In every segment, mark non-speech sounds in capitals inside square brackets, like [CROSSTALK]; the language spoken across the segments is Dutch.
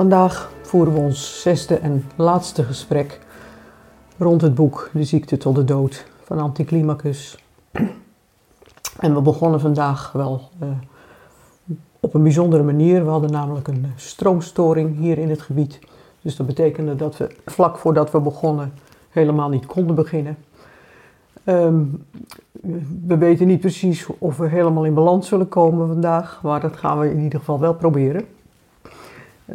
Vandaag voeren we ons zesde en laatste gesprek rond het boek De ziekte tot de dood van Anticlimacus. [CLEARS THROAT] En we begonnen vandaag wel uh, op een bijzondere manier. We hadden namelijk een stroomstoring hier in het gebied. Dus dat betekende dat we vlak voordat we begonnen helemaal niet konden beginnen. Um, we weten niet precies of we helemaal in balans zullen komen vandaag, maar dat gaan we in ieder geval wel proberen.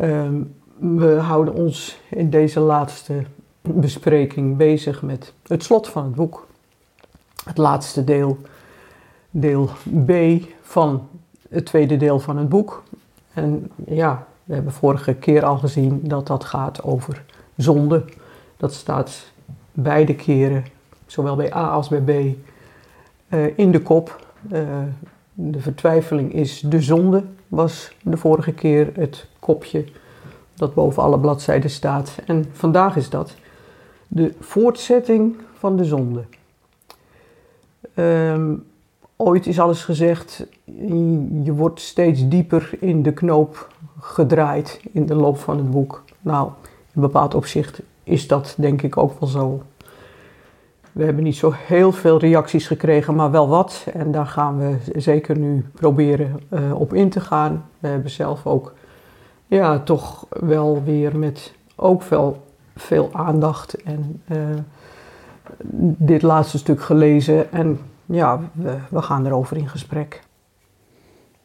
Um, we houden ons in deze laatste bespreking bezig met het slot van het boek. Het laatste deel, deel B van het tweede deel van het boek. En ja, we hebben vorige keer al gezien dat dat gaat over zonde. Dat staat beide keren, zowel bij A als bij B, uh, in de kop. Uh, de vertwijfeling is de zonde, was de vorige keer het kopje dat boven alle bladzijden staat. En vandaag is dat de voortzetting van de zonde. Um, ooit is alles gezegd, je wordt steeds dieper in de knoop gedraaid in de loop van het boek. Nou, in bepaald opzicht is dat denk ik ook wel zo. We hebben niet zo heel veel reacties gekregen, maar wel wat. En daar gaan we zeker nu proberen uh, op in te gaan. We hebben zelf ook, ja, toch wel weer met ook wel veel aandacht en uh, dit laatste stuk gelezen. En ja, we, we gaan erover in gesprek.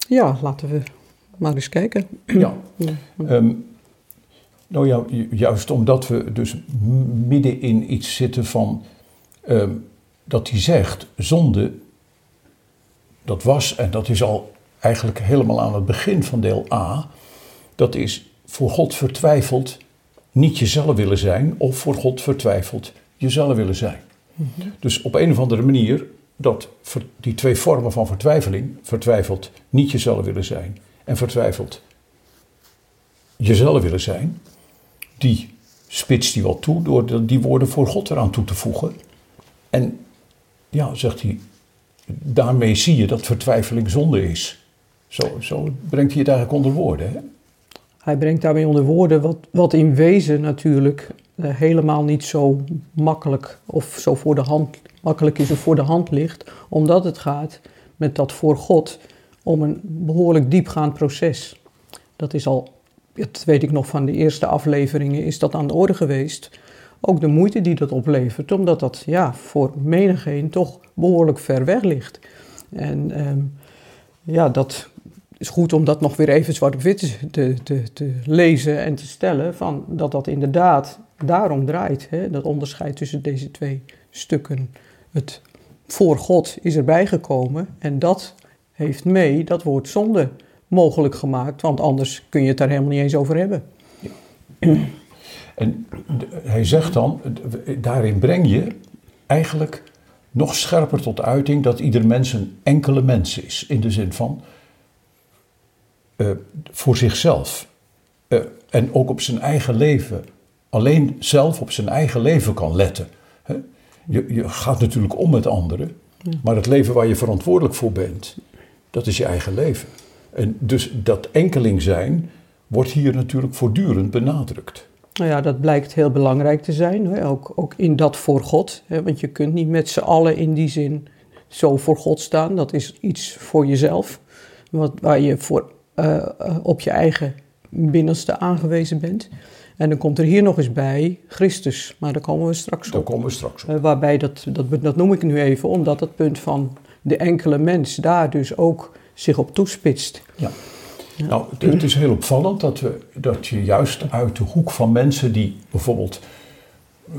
Ja, laten we maar eens kijken. Ja. Um, nou ja, juist omdat we dus midden in iets zitten van um, dat hij zegt, zonde, dat was, en dat is al eigenlijk helemaal aan het begin van deel A, dat is voor God vertwijfeld niet jezelf willen zijn of voor God vertwijfeld jezelf willen zijn. Dus op een of andere manier dat die twee vormen van vertwijfeling, vertwijfeld niet jezelf willen zijn en vertwijfeld jezelf willen zijn, die spitst hij wel toe door die woorden voor God eraan toe te voegen. En ja, zegt hij, daarmee zie je dat vertwijfeling zonde is. Zo, zo brengt hij het eigenlijk onder woorden. Hè? Hij brengt daarmee onder woorden wat, wat in wezen natuurlijk uh, helemaal niet zo makkelijk of zo voor de hand, makkelijk is of voor de hand ligt, omdat het gaat met dat voor God om een behoorlijk diepgaand proces. Dat is al, dat weet ik nog van de eerste afleveringen, is dat aan de orde geweest. Ook de moeite die dat oplevert, omdat dat ja, voor menigeen toch behoorlijk ver weg ligt. En um, ja, dat is goed om dat nog weer even zwart op wit te, te, te lezen en te stellen, van dat dat inderdaad daarom draait. Hè? Dat onderscheid tussen deze twee stukken. Het voor God is erbij gekomen en dat heeft mee dat woord zonde mogelijk gemaakt, want anders kun je het daar helemaal niet eens over hebben. En hij zegt dan, daarin breng je eigenlijk nog scherper tot uiting dat ieder mens een enkele mens is. In de zin van uh, voor zichzelf. Uh, en ook op zijn eigen leven. Alleen zelf op zijn eigen leven kan letten. Hè? Je, je, gaat natuurlijk om met anderen. Maar het leven waar je verantwoordelijk voor bent, dat is je eigen leven. En dus dat enkeling zijn wordt hier natuurlijk voortdurend benadrukt. Nou ja, dat blijkt heel belangrijk te zijn, hè? Ook, ook in dat voor God. Hè? Want je kunt niet met z'n allen in die zin zo voor God staan. Dat is iets voor jezelf, wat, waar je voor, uh, op je eigen binnenste aangewezen bent. En dan komt er hier nog eens bij Christus, maar daar komen we straks op. Daar komen we straks op. Uh, waarbij, dat, dat, dat noem ik nu even, omdat dat punt van de enkele mens daar dus ook zich op toespitst. Ja. Nou, het, is heel opvallend dat, we, dat je juist uit de hoek van mensen die bijvoorbeeld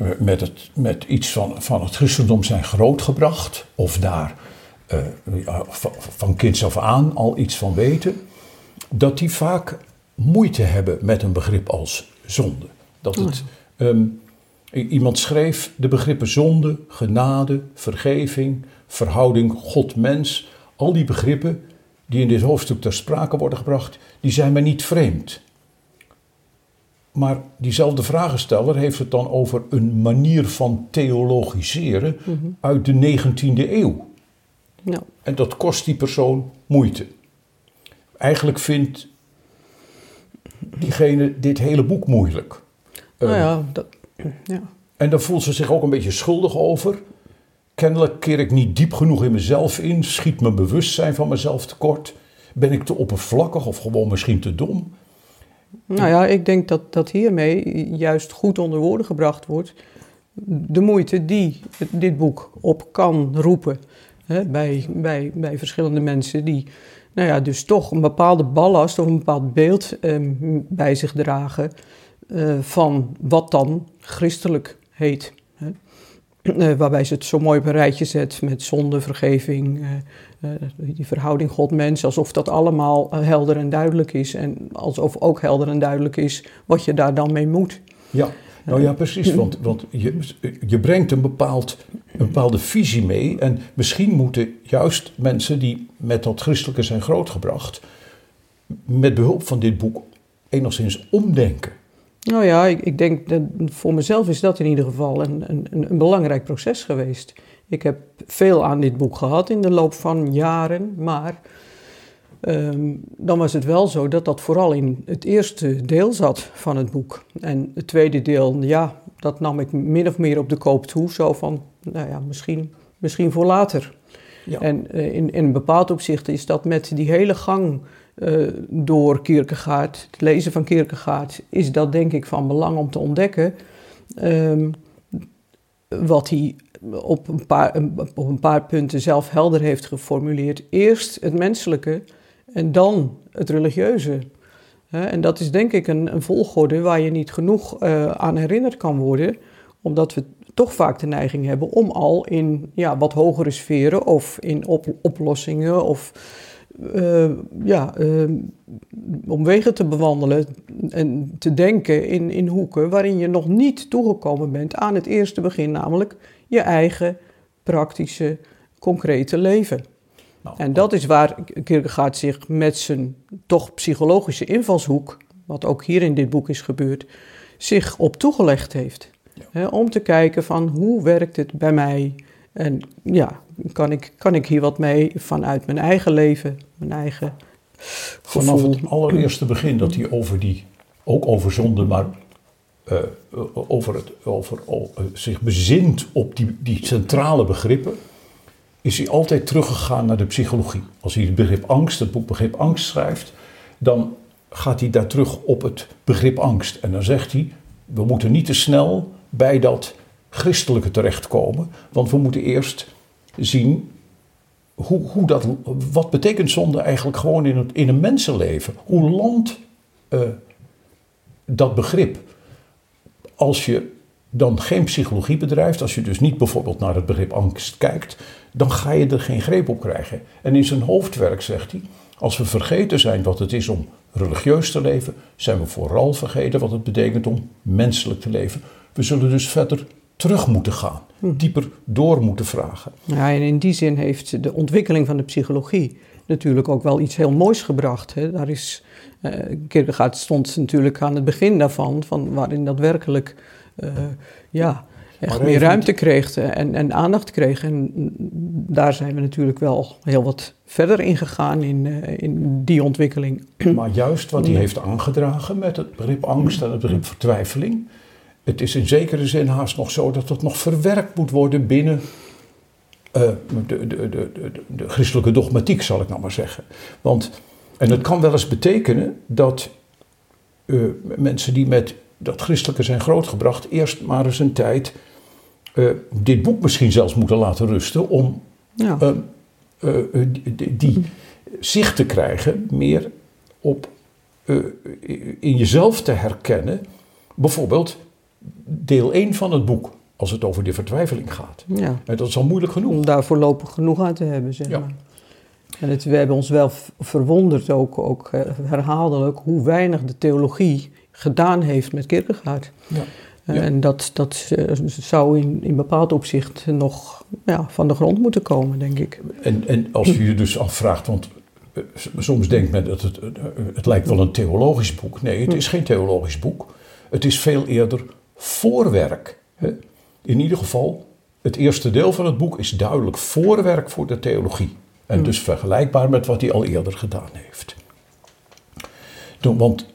uh, met, het, met iets van, van het christendom zijn grootgebracht, of daar uh, van, van kinds af aan al iets van weten, dat die vaak moeite hebben met een begrip als zonde. Dat het, um, iemand schreef de begrippen zonde, genade, vergeving, verhouding God-mens, al die begrippen die in dit hoofdstuk ter sprake worden gebracht, die zijn mij niet vreemd. Maar diezelfde vragensteller heeft het dan over een manier van theologiseren mm -hmm. uit de 19e eeuw. En dat kost die persoon moeite. Eigenlijk vindt diegene dit hele boek moeilijk. Nou Eh, ja, dat, ja. En daar voelt ze zich ook een beetje schuldig over. Kennelijk keer ik niet diep genoeg in mezelf in, schiet mijn bewustzijn van mezelf tekort. Ben ik te oppervlakkig of gewoon misschien te dom? Nou ja, ik denk dat, dat hiermee juist goed onder woorden gebracht wordt. De moeite die dit boek op kan roepen hè, bij, bij, bij verschillende mensen die nou ja, dus toch een bepaalde ballast of een bepaald beeld eh, bij zich dragen eh, van wat dan christelijk heet. Hè. Eh, waarbij ze het zo mooi op een rijtje zet met zonde, vergeving, eh, eh, die verhouding God-mens, alsof dat allemaal eh, helder en duidelijk is. En alsof ook helder en duidelijk is wat je daar dan mee moet. Ja, nou ja, precies. Want, want je, je brengt een, bepaald, een bepaalde visie mee. En misschien moeten juist mensen die met dat christelijke zijn grootgebracht, met behulp van dit boek enigszins omdenken. Nou ja, ik, ik denk dat voor mezelf is dat in ieder geval een, een, een belangrijk proces geweest. Ik heb veel aan dit boek gehad in de loop van jaren, maar ehm, dan was het wel zo dat dat vooral in het eerste deel zat van het boek. En het tweede deel, ja, dat nam ik min of meer op de koop toe. Zo van, nou ja, misschien, misschien voor later. Ja. En eh, in, in een bepaald opzicht is dat met die hele gang eh, door Kierkegaard, het lezen van Kierkegaard, is dat denk ik van belang om te ontdekken. ehm, wat hij op een, paar, op een paar punten zelf helder heeft geformuleerd. Eerst het menselijke en dan het religieuze. En dat is denk ik een, een volgorde waar je niet genoeg eh, aan herinnerd kan worden, omdat we toch vaak de neiging hebben om al in ja, wat hogere sferen of in op, oplossingen of eh, ja, eh, om wegen te bewandelen en te denken in, in hoeken waarin je nog niet toegekomen bent aan het eerste begin, namelijk je eigen praktische, concrete leven. Nou, En dat is waar Kierkegaard zich met zijn toch psychologische invalshoek, wat ook hier in dit boek is gebeurd, zich op toegelegd heeft. Ja. Om te kijken van hoe werkt het bij mij en ja, kan ik, kan ik hier wat mee vanuit mijn eigen leven, mijn eigen Vanaf gevoel. het allereerste begin dat hij over die, ook over zonde, maar eh, over het, over, o- eh, zich bezint op die, die centrale begrippen, is hij altijd teruggegaan naar de psychologie. Als hij het begrip angst, het boek Begrip Angst schrijft, dan gaat hij daar terug op het begrip angst. En dan zegt hij, we moeten niet te snel bij dat christelijke terechtkomen, want we moeten eerst zien hoe, hoe dat, wat betekent zonde eigenlijk gewoon in, het, in een mensenleven? Hoe landt eh, dat begrip? Als je dan geen psychologie bedrijft, als je dus niet bijvoorbeeld naar het begrip angst kijkt, dan ga je er geen greep op krijgen. En in zijn hoofdwerk zegt hij, als we vergeten zijn wat het is om religieus te leven, zijn we vooral vergeten wat het betekent om menselijk te leven. We zullen dus verder terug moeten gaan, dieper door moeten vragen. Ja, en in die zin heeft de ontwikkeling van de psychologie natuurlijk ook wel iets heel moois gebracht. Hè. Daar is, Kierkegaard stond natuurlijk aan het begin daarvan, van waarin dat werkelijk ja, echt Maar meer ruimte kreeg en, en aandacht kreeg. En daar zijn we natuurlijk wel heel wat verder in gegaan in, eh, in die ontwikkeling. [CLEARS THROAT] Maar juist wat hij heeft aangedragen met het begrip angst en het begrip vertwijfeling. Het is in zekere zin haast nog zo dat het nog verwerkt moet worden binnen eh, de, de, de, de, de christelijke dogmatiek, zal ik nou maar zeggen. Want, en het kan wel eens betekenen dat eh, mensen die met dat christelijke zijn grootgebracht, eerst maar eens een tijd eh, dit boek misschien zelfs moeten laten rusten om Ja. eh, eh, die, die zicht te krijgen meer op in jezelf te herkennen. Bijvoorbeeld deel 1 van het boek, als het over de vertwijfeling gaat. ja. En dat is al moeilijk genoeg. Om daar voorlopig genoeg aan te hebben, zeg Ja. maar. En het, we hebben ons wel verwonderd ook, ook herhaaldelijk, hoe weinig de theologie gedaan heeft met Kierkegaard. Ja. Eh, Ja. En dat, dat eh, zou in, in bepaald opzicht nog ja, van de grond moeten komen, denk ik. En, en als je je dus afvraagt, want eh, soms denkt men dat het, het lijkt wel een theologisch boek. Nee, het is geen theologisch boek. Het is veel eerder voorwerk. In ieder geval, het eerste deel van het boek is duidelijk voorwerk voor de theologie. En dus vergelijkbaar met wat hij al eerder gedaan heeft. Want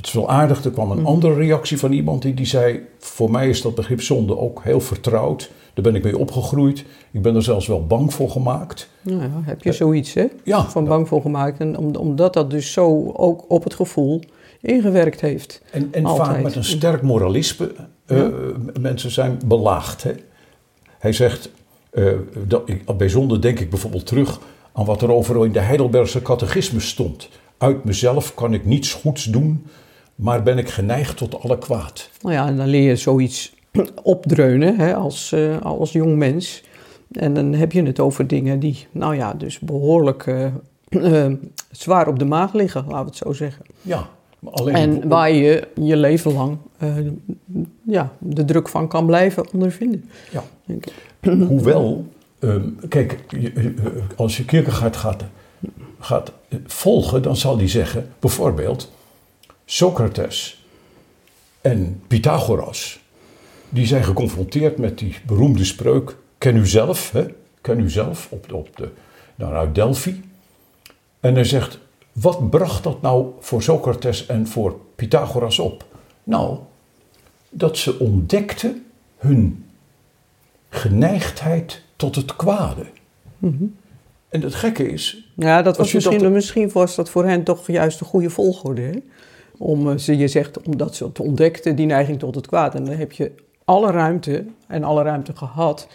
dat is wel aardig. Er kwam een andere reactie van iemand die, die zei: Voor mij is dat begrip zonde ook heel vertrouwd. Daar ben ik mee opgegroeid. Ik ben er zelfs wel bang voor gemaakt. Nou ja, heb je zoiets, hè? Ja, Van bang voor gemaakt. En om- omdat dat dus zo ook op het gevoel ingewerkt heeft. En, vaak met een sterk moralisme. eh, Ja. Mensen zijn belaagd. Hè? Hij zegt, eh, dat ik, bij zonde denk ik bijvoorbeeld terug aan wat er over in de Heidelbergse catechismus stond. Uit mezelf kan ik niets goeds doen, maar ben ik geneigd tot alle kwaad. Nou ja, en dan leer je zoiets [CLEARS THROAT] opdreunen hè, als, eh, als jong mens. En dan heb je het over dingen die, nou ja, dus behoorlijk eh, [CLEARS THROAT] eh, zwaar op de maag liggen, laten we het zo zeggen. Ja, maar alleen En waar je je leven lang ja, de druk van kan blijven ondervinden. Ja. Denk ik. [CLEARS THROAT] Hoewel, ehm, kijk, als je Kierkegaard gaat, gaat volgen, dan zal hij zeggen, bijvoorbeeld, Socrates en Pythagoras, die zijn geconfronteerd met die beroemde spreuk, ken u zelf, hè? ken u zelf, op de, op de, nou, uit Delphi. En hij zegt, wat bracht dat nou voor Socrates en voor Pythagoras op? Nou, dat ze ontdekten hun geneigdheid tot het kwade. En het gekke is, Ja, dat was misschien, dat- misschien was dat voor hen toch juist de goede volgorde. Hè? Om, eh, ze, je zegt, omdat ze het ontdekten, die neiging tot het kwaad. En dan heb je alle ruimte en alle ruimte gehad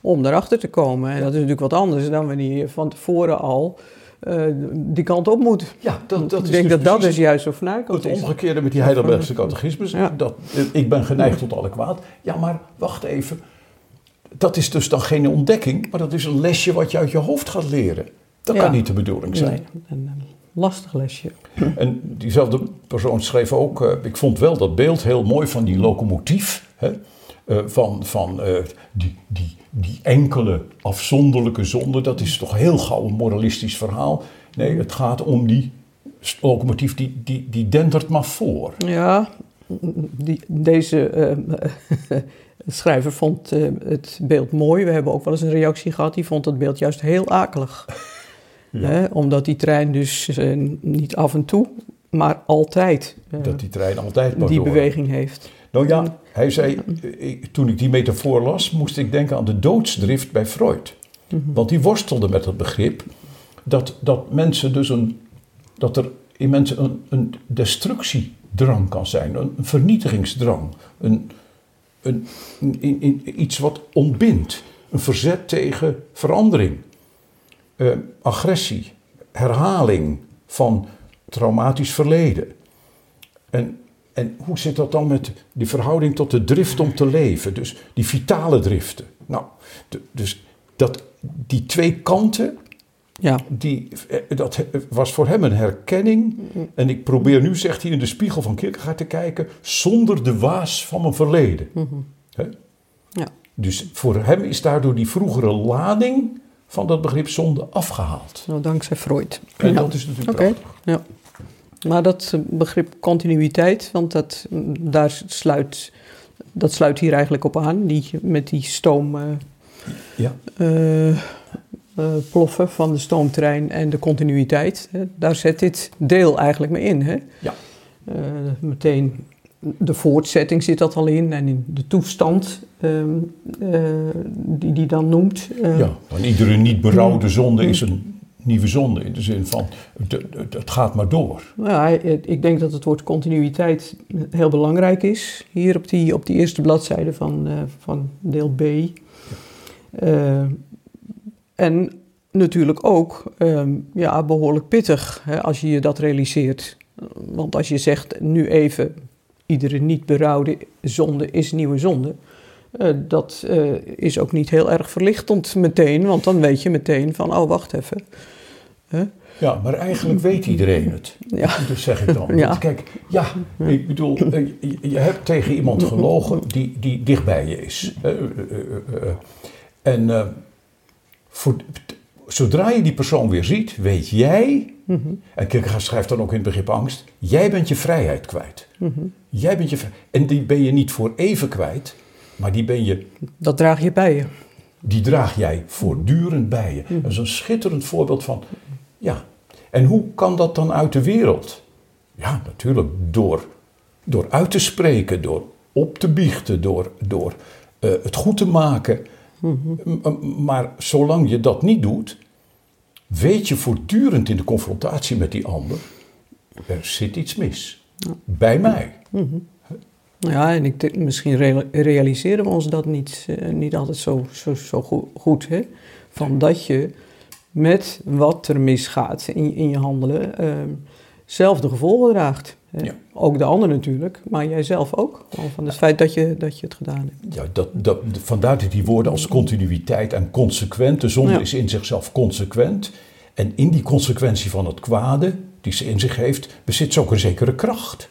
om daarachter te komen. En dat is natuurlijk wat anders dan wanneer je van tevoren al eh, die kant op moet. ja, dat, dat ik is denk dus dat dat precies dus juist zo vanuit het is. omgekeerde met die Heidelbergse catechismus. Ja. Dat, eh, ik ben geneigd tot alle kwaad. Ja, maar wacht even. Dat is dus dan geen ontdekking, maar dat is een lesje wat je uit je hoofd gaat leren. Dat Ja. kan niet de bedoeling zijn. Nee, lastig lesje. En diezelfde persoon schreef ook, eh, ik vond wel dat beeld heel mooi van die locomotief. Hè, eh, van van eh, die, die, die enkele afzonderlijke zonde. Dat is toch heel gauw een moralistisch verhaal. Nee, het gaat om die locomotief, die, die, die dendert maar voor. Ja, die, deze eh, [LAUGHS] schrijver vond het beeld mooi. We hebben ook wel eens een reactie gehad. Die vond het beeld juist heel akelig. Ja. Hè, omdat die trein dus eh, niet af en toe, maar altijd eh, Dat die trein altijd maar die door. beweging heeft. Nou ja, hij zei, eh, ik- toen ik die metafoor las, moest ik denken aan de doodsdrift bij Freud. Want die worstelde met het begrip dat, dat mensen dus een, dat er in mensen een, een destructiedrang kan zijn, een, een vernietigingsdrang, een, een, iets wat ontbindt, een verzet tegen verandering, eh, agressie, herhaling van traumatisch verleden. En, en hoe zit dat dan met die verhouding tot de drift om te leven? Dus die vitale driften. Nou, dus dat, die twee kanten, Ja, die, eh, dat was voor hem een herkenning. En ik probeer nu, zegt hij, in de spiegel van Kierkegaard te kijken, zonder de waas van mijn verleden. Hè? ja. Dus voor hem is daardoor die vroegere lading van dat begrip zonde afgehaald. Nou, dankzij Freud. En Ja. dat is natuurlijk Oké, prachtig. ja. Maar dat eh, begrip continuïteit, want dat, mm, daar sluit, dat sluit hier eigenlijk op aan, die, met die stoom... eh, Ja. eh, ploffen van de stoomtrein en de continuïteit. Hè. Daar zet dit deel eigenlijk mee in. Hè. Ja. Meteen de voortzetting zit dat al in en in de toestand ehm, eh, die die dan noemt. Eh, Ja, want iedere niet berouwde zonde is een nieuwe zonde. In de zin van, het, gaat maar door. Nou ja, ik denk dat het woord continuïteit heel belangrijk is. Hier op die, op die eerste bladzijde van, eh, van deel B. En natuurlijk ook ehm, ja, behoorlijk pittig hè, als je je dat realiseert. Want als je zegt nu even, iedere niet berouwde zonde is nieuwe zonde. eh, dat eh, is ook niet heel erg verlichtend meteen, want dan weet je meteen van, oh wacht even. Ja, maar eigenlijk weet iedereen het. Ja. Dus zeg ik dan. [LAUGHS] Ja. Kijk, ja, ik bedoel, eh, je, hebt tegen iemand gelogen die, die dicht bij je is. En voor, zodra je die persoon weer ziet, weet jij, en Kierkegaard schrijft dan ook in het begrip angst, jij bent je vrijheid kwijt. Jij bent je En die ben je niet voor even kwijt, maar die ben je Dat draag je bij je. die draag jij voortdurend bij je. Dat is een schitterend voorbeeld van, ja. En hoe kan dat dan uit de wereld? Ja, natuurlijk. Door, door uit te spreken, door op te biechten, door, door eh, het goed te maken. Maar zolang je dat niet doet, weet je voortdurend in de confrontatie met die ander, er zit iets mis. Bij mij. Ja, en ik denk, misschien rea- realiseren we ons dat niet, eh, niet altijd zo, zo, zo go- goed. Hè? Van dat je met wat er misgaat in, in je handelen ehm, zelf de gevolgen draagt. Ja. Ook de ander natuurlijk, maar jij zelf ook. Van het feit dat je, dat je het gedaan hebt. Ja, dat, dat, vandaar dat die woorden als continuïteit en consequent. De zonde Ja. is in zichzelf consequent. En in die consequentie van het kwade, die ze in zich heeft, bezit ze ook een zekere kracht.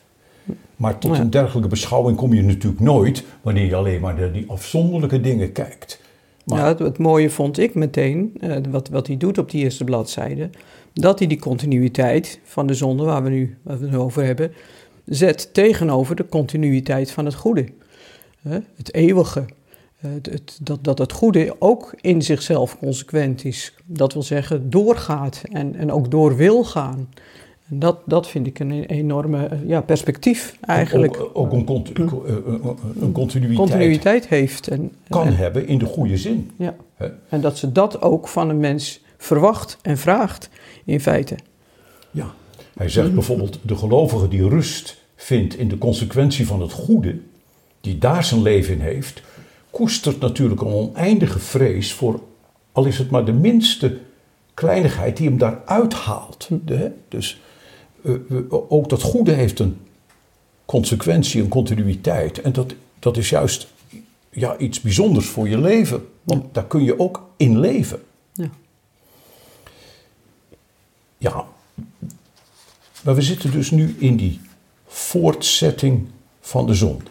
Maar tot Ja. een dergelijke beschouwing kom je natuurlijk nooit wanneer je alleen maar naar die afzonderlijke dingen kijkt. Maar Ja, het, mooie vond ik meteen, eh, wat, wat hij doet op die eerste bladzijde, dat hij die continuïteit van de zonde, waar we, nu, we over hebben, zet tegenover de continuïteit van het goede. Het eeuwige. Eh, het- dat, dat het goede ook in zichzelf consequent is. Dat wil zeggen, doorgaat en, en ook door wil gaan. En dat, dat vind ik een enorme eh, ja, perspectief eigenlijk. ook, ook een, conti- eh, een continuïteit, continuïteit heeft. En, kan en- hebben in de goede zin. ja. En dat ze dat ook van een mens verwacht en vraagt, in feite. Ja, hij zegt bijvoorbeeld de gelovige die rust vindt in de consequentie van het goede, die daar zijn leven in heeft, koestert natuurlijk een oneindige vrees voor, al is het maar de minste kleinigheid die hem daaruit haalt. De- dus eh, ook dat goede heeft een consequentie, een continuïteit. En dat, dat is juist ja, iets bijzonders voor je leven, want daar kun je ook in leven. Ja. Ja, maar we zitten dus nu in die voortzetting van de zonde.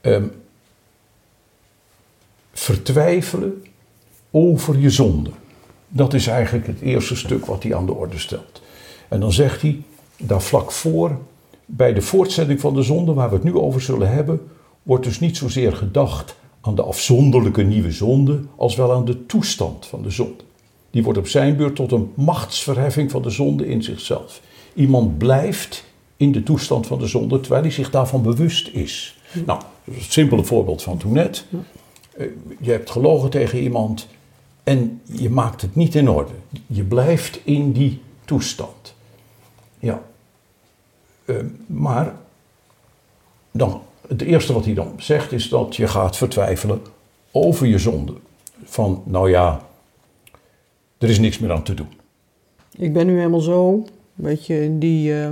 Ehm, vertwijfelen over je zonde. Dat is eigenlijk het eerste stuk wat hij aan de orde stelt. En dan zegt hij, daar vlak voor, bij de voortzetting van de zonde, waar we het nu over zullen hebben, wordt dus niet zozeer gedacht aan de afzonderlijke nieuwe zonde, als wel aan de toestand van de zonde. Die wordt op zijn beurt tot een machtsverheffing van de zonde in zichzelf. Iemand blijft in de toestand van de zonde terwijl hij zich daarvan bewust is. Nou, het simpele voorbeeld van toen net. Eh, Je hebt gelogen tegen iemand en je maakt het niet in orde. Je blijft in die toestand. Ja. Eh, maar dan, het eerste wat hij dan zegt is dat je gaat vertwijfelen over je zonde. Van, nou ja, er is niks meer aan te doen. Ik ben nu helemaal zo, weet je, in die... eh,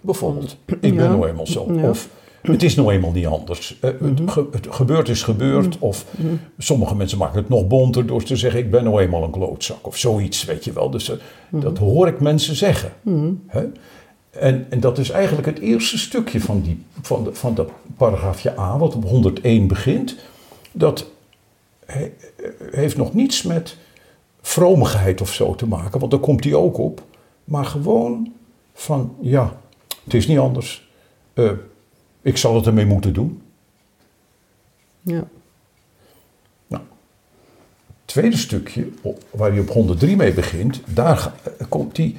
Bijvoorbeeld, ik ben Ja. nou eenmaal zo. Ja. Of het is nou eenmaal niet anders. Eh, het, ge- het gebeurd is gebeurd. Of sommige mensen maken het nog bonter door te zeggen: Ik ben nou eenmaal een klootzak. Of zoiets, weet je wel. Dus eh, dat hoor ik mensen zeggen. Hè? En, en dat is eigenlijk het eerste stukje van, die, van, de, van dat paragraafje A, wat op 101 begint. Dat he- heeft nog niets met vromigheid of zo te maken, want daar komt hij ook op. Maar gewoon van, ja, het is niet anders. Eh, ik zal het ermee moeten doen. ja. Nou, het tweede stukje, waar hij op 103 mee begint, daar eh, komt hij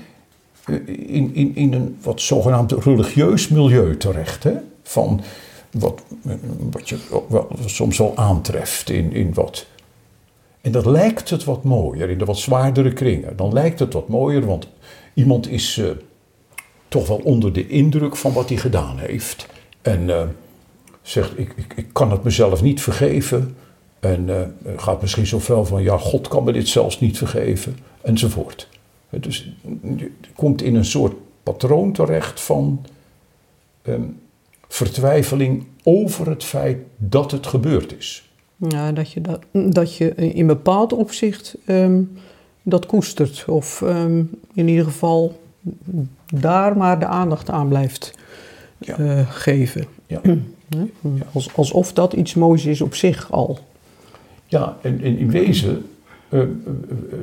eh, in, in, in een wat zogenaamd religieus milieu terecht. Hè? Van wat, eh, wat je wel soms wel aantreft in, in wat. En dat lijkt het wat mooier in de wat zwaardere kringen. Dan lijkt het wat mooier, want iemand is toch wel onder de indruk van wat hij gedaan heeft. En eh, zegt, ik, ik, ik kan het mezelf niet vergeven. En eh, gaat misschien zo van, ja, God kan me dit zelfs niet vergeven. Enzovoort. Dus je komt in een soort patroon terecht van ehm, vertwijfeling over het feit dat het gebeurd is. Ja, dat je, dat, dat je in bepaald opzicht ehm, dat koestert. Of ehm, in ieder geval daar maar de aandacht aan blijft Ja. eh, geven. [CLEARS THROAT] Ja. Als, alsof dat iets moois is op zich al. Ja, en, en in wezen eh, eh,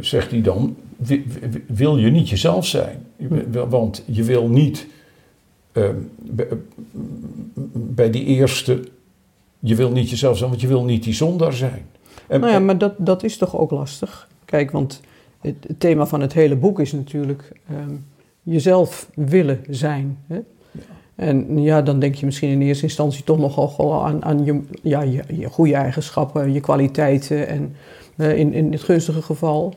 zegt hij dan, wi- wi- wil je niet jezelf zijn. Want je wil niet eh, bij, bij die eerste, je wil niet jezelf zijn, want je wil niet die zondaar zijn. En, Nou ja, maar dat, dat is toch ook lastig? Kijk, want het, het thema van het hele boek is natuurlijk... ehm, jezelf willen zijn. Hè? En ja, dan denk je misschien in eerste instantie toch nogal aan, aan je, ja, je, je goede eigenschappen, je kwaliteiten en uh, in, in het gunstige geval.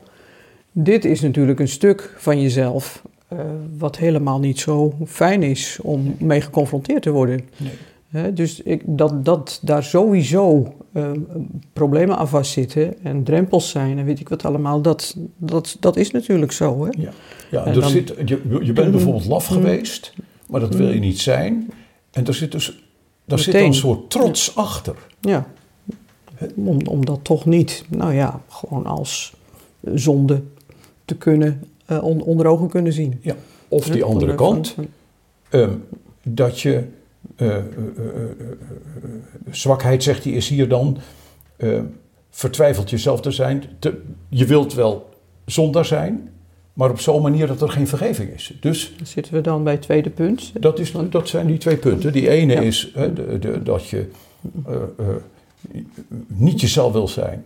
Dit is natuurlijk een stuk van jezelf uh, wat helemaal niet zo fijn is om mee geconfronteerd te worden. Nee. dus ik, dat, dat daar sowieso uh, problemen aan vastzitten en drempels zijn en weet ik wat allemaal, dat, dat, dat is natuurlijk zo. Hè? Ja, ja er dan, zit, je, je bent [CLEARS THROAT] bijvoorbeeld laf mm. Maar dat wil je niet zijn. En er zit dus daar zit een soort trots ja. achter. Ja, om, om dat toch niet, nou ja, gewoon als zonde te kunnen, uh, on, onder ogen kunnen zien. Ja, of die andere kant, um, dat je, uh, uh, zwakheid zegt hij is hier dan, vertwijfelt jezelf te zijn. Te, je wilt wel zonder zijn, maar op zo'n manier dat er geen vergeving is. Dus, zitten we dan bij het tweede punt? Dat, is, dat zijn die twee punten. Die ene is hè, de, de, dat je uh, uh, niet jezelf wil zijn.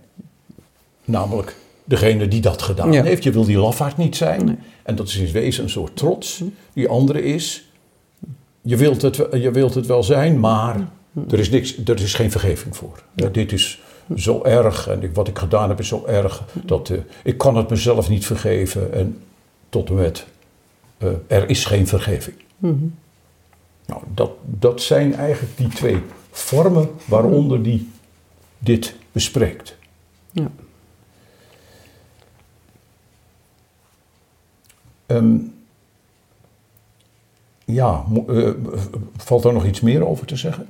Namelijk degene die dat gedaan ja. heeft. Je wil die lafaard niet zijn. Nee. En dat is in wezen een soort trots. Die andere is, je wilt het, je wilt het wel zijn, maar er is, niks, er is geen vergeving voor. Ja. dit is zo erg en ik, wat ik gedaan heb is zo erg dat uh, ik kan het mezelf niet vergeven en tot en met uh, er is geen vergeving. Mm -hmm. Nou, dat, dat zijn eigenlijk die twee vormen waaronder die dit bespreekt. Ja. Um, ja, uh, valt er nog iets meer over te zeggen?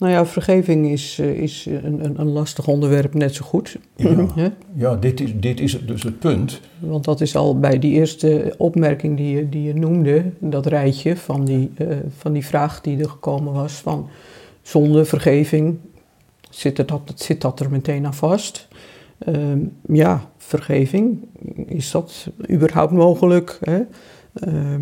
Nou ja, vergeving is, eh, is een, een, een lastig onderwerp net zo goed. Ja, ja dit, is, dit is dus het punt. Want dat is al bij die eerste opmerking die je, die je noemde, dat rijtje van die, uh, van die vraag die er gekomen was van zonde, vergeving, zit, er dat, zit dat er meteen aan vast? Uh, ja, vergeving, is dat überhaupt mogelijk? Hè? Uh,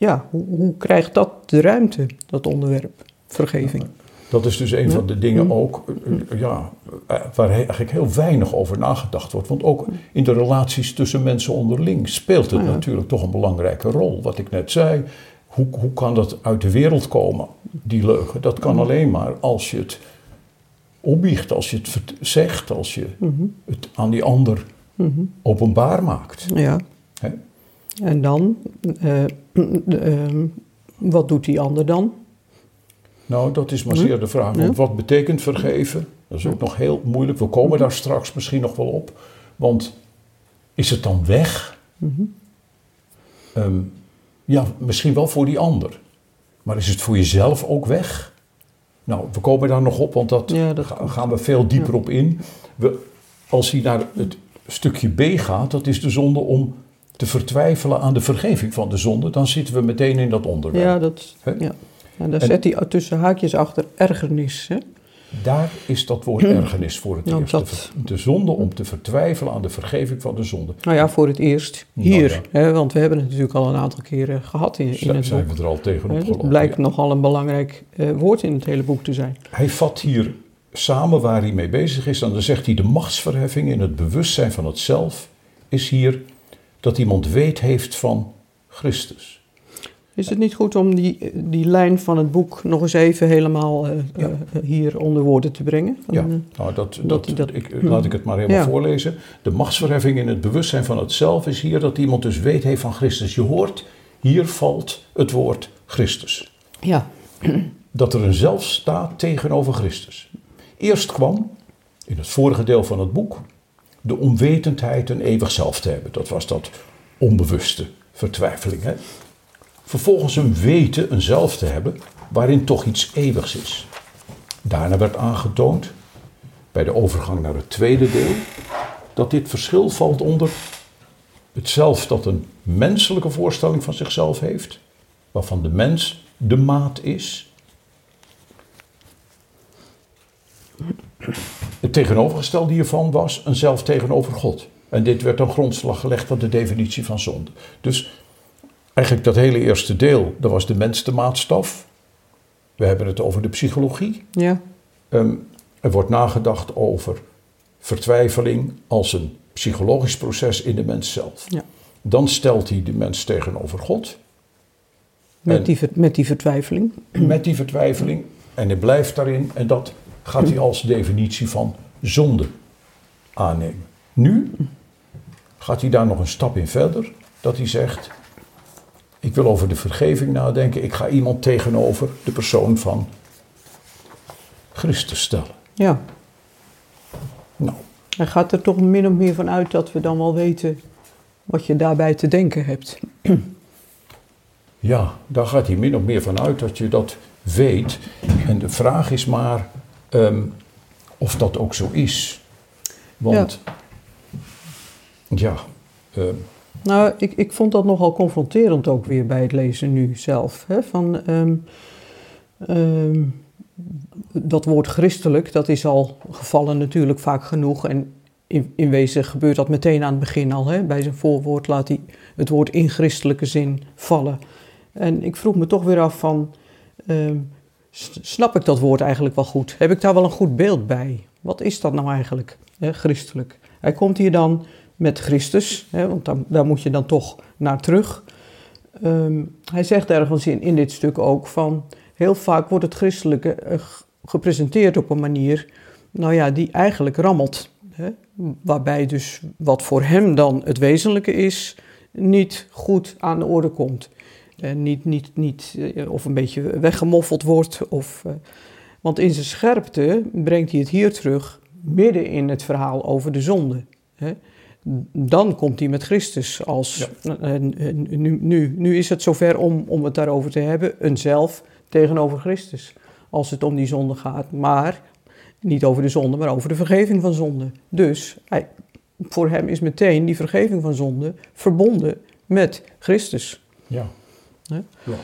ja, hoe, hoe, krijgt dat de ruimte, dat onderwerp, vergeving? Dat is dus een van de dingen mm. ook eh, ja, eh, waar eigenlijk heel weinig over nagedacht wordt. Want ook in de relaties tussen mensen onderling speelt het natuurlijk toch een belangrijke rol. Wat ik net zei, hoe, hoe kan dat uit de wereld komen, die leugen? Dat kan alleen maar als je het opbiecht, als je het zegt, als je mm-hmm. het aan die ander mm-hmm. openbaar maakt. Ja. He? En dan, uh, wat doet die ander dan? Nou, dat is maar hm? zeer de vraag. Want wat betekent vergeven? Dat is ook nog heel moeilijk. We komen daar straks misschien nog wel op. Want is het dan weg? Mm-hmm. Um, ja, misschien wel voor die ander. Maar is het voor jezelf ook weg? Nou, we komen daar nog op, want dat, ja, dat gaan we veel dieper ja. op in. We, als hij naar het stukje B gaat, dat is de zonde om te vertwijfelen aan de vergeving van de zonde, dan zitten we meteen in dat onderwerp. Ja, dat, ja. En daar zet hij tussen haakjes achter ergernis. Hè? Daar is dat woord [CLEARS THROAT] ergernis voor het eerst. Dat... De, zonde om te vertwijfelen aan de vergeving van de zonde. Nou ja, voor het eerst hier. Nou ja. hè, want we hebben het natuurlijk al een aantal keren gehad in, in het zijn boek. we er al tegenop gelopen. Het blijkt ja. nogal een belangrijk uh, woord in het hele boek te zijn. Hij vat hier samen waar hij mee bezig is. En dan zegt hij de machtsverheffing in het bewustzijn van het zelf is hier dat iemand weet heeft van Christus. Is het niet goed om die, die lijn van het boek nog eens even helemaal uh, ja. uh, hier onder woorden te brengen? Van, ja, nou, dat, dat, dat, ik, laat ik het maar helemaal ja. voorlezen. De machtsverheffing in het bewustzijn van het zelf is hier dat iemand dus weet heeft van Christus. Je hoort, hier valt het woord Christus. Ja. Dat er een zelf staat tegenover Christus. Eerst kwam, in het vorige deel van het boek, de onwetendheid een eeuwig zelf te hebben. Dat was dat onbewuste vertwijfeling. Hè? Vervolgens een weten, een zelf te hebben, waarin toch iets eeuwigs is. Daarna werd aangetoond, bij de overgang naar het tweede deel, dat dit verschil valt onder het zelf dat een menselijke voorstelling van zichzelf heeft, waarvan de mens de maat is. Het tegenovergestelde hiervan was een zelf tegenover God. En dit werd een grondslag gelegd van de definitie van zonde. Dus eigenlijk dat hele eerste deel, dat was de mens de maatstaf. We hebben het over de psychologie. Ja. Um, er wordt nagedacht over vertwijfeling als een psychologisch proces in de mens zelf. Ja. Dan stelt hij de mens tegenover God. Met, En- die, met die vertwijfeling. met die vertwijfeling. En hij blijft daarin. En dat gaat hij als definitie van zonde aannemen. Nu gaat hij daar nog een stap in verder. Dat hij zegt, ik wil over de vergeving nadenken. Ik ga iemand tegenover de persoon van Christus stellen. Ja, Nou, hij gaat er toch min of meer van uit dat we dan wel weten wat je daarbij te denken hebt. ja, daar gaat hij min of meer van uit dat je dat weet. En de vraag is maar ehm, of dat ook zo is. Want, ja, ehm, Nou, ik, ik vond dat nogal confronterend ook weer bij het lezen nu zelf. Hè? Van, ehm, dat woord christelijk, dat is al gevallen natuurlijk vaak genoeg. En in, in wezen gebeurt dat meteen aan het begin al. Hè? Bij zijn voorwoord laat hij het woord in christelijke zin vallen. En ik vroeg me toch weer af van, snap ik dat woord eigenlijk wel goed? Heb ik daar wel een goed beeld bij? Wat is dat nou eigenlijk, hè, christelijk? Hij komt hier dan met Christus, hè, want daar, moet je dan toch naar terug. Ehm, hij zegt ergens in, in dit stuk ook van, heel vaak wordt het christelijke eh, gepresenteerd op een manier, nou ja, die eigenlijk rammelt. Hè, waarbij dus wat voor hem dan het wezenlijke is, niet goed aan de orde komt. En niet, niet, niet, eh, of een beetje weggemoffeld wordt. Of, eh, want in zijn scherpte brengt hij het hier terug, midden in het verhaal over de zonde. Hè. Dan komt hij met Christus als. nu, nu, nu is het zover om, om het daarover te hebben, een zelf tegenover Christus. Als het om die zonde gaat. Maar niet over de zonde, maar over de vergeving van zonde. Dus hij, voor hem is meteen die vergeving van zonde verbonden met Christus. ja. Hè? ja.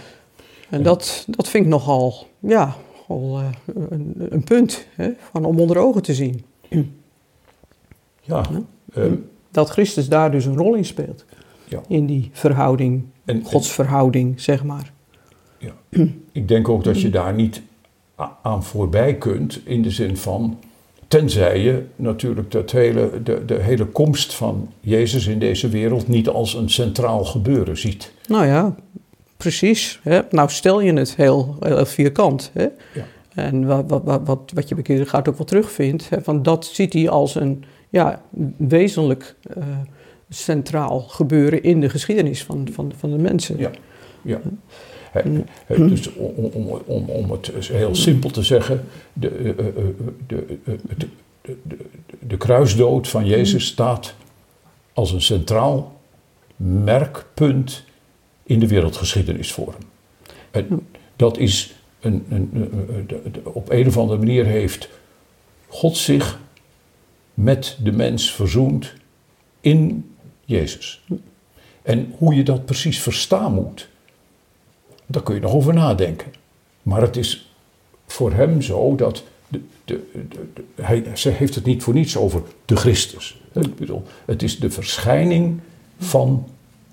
En dat, dat vind ik nogal, ja, al, eh, een, een punt hè, van om onder ogen te zien. Ja, ehm, Dat Christus daar dus een rol in speelt. Ja. In die verhouding, en, godsverhouding, zeg maar. ja. ik denk ook dat je daar niet aan voorbij kunt in de zin van, tenzij je natuurlijk dat hele, de, de hele komst van Jezus in deze wereld niet als een centraal gebeuren ziet. Nou ja, precies. Hè. Nou stel je het heel, heel vierkant. Hè. Ja. En wat, wat, wat, wat, je bekeren gaat ook wel terugvindt, hè, van dat ziet hij als een ja, wezenlijk eh, centraal gebeuren in de geschiedenis van, van, van de mensen. Ja. Ja. Hè, dus om, om, om, om het heel simpel te zeggen, de, eh, eh, de, de, de, de, de kruisdood van Jezus staat als een centraal merkpunt in de wereldgeschiedenis voor hem. En dat is een, een, een- op een of andere manier heeft God zich met de mens verzoend in Jezus. En hoe je dat precies verstaan moet, daar kun je nog over nadenken. Maar het is voor hem zo dat. De, de, de, de- hij, ze heeft het niet voor niets over de Christus. Ik bedoel, het is de verschijning van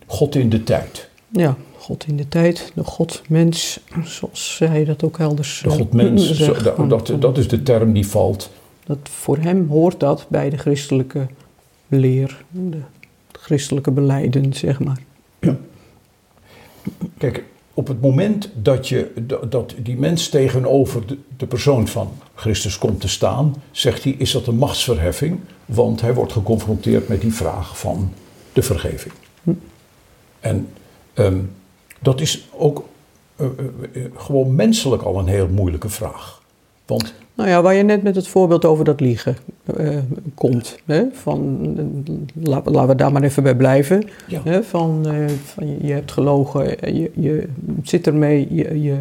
God in de tijd. Ja, God in de tijd, de God mens, zoals zij dat ook elders De eh, God mens, zo- zegt. dat, dat, dat is de term die valt. Dat voor hem hoort dat bij de christelijke leer, de christelijke beleiden, zeg maar. Kijk, op het moment dat, je, dat- die mens tegenover de, de persoon van Christus komt te staan, zegt hij, is dat een machtsverheffing? Want hij wordt geconfronteerd met die vraag van de vergeving. En ehm, dat is ook eh, eh, eh, gewoon menselijk al een heel moeilijke vraag. Want Nou ja, waar je net met het voorbeeld over dat liegen komt. Hè? Van, la- laten we daar maar even bij blijven. ja, Hè? Van, van je, hebt gelogen, je, je zit ermee, je, je,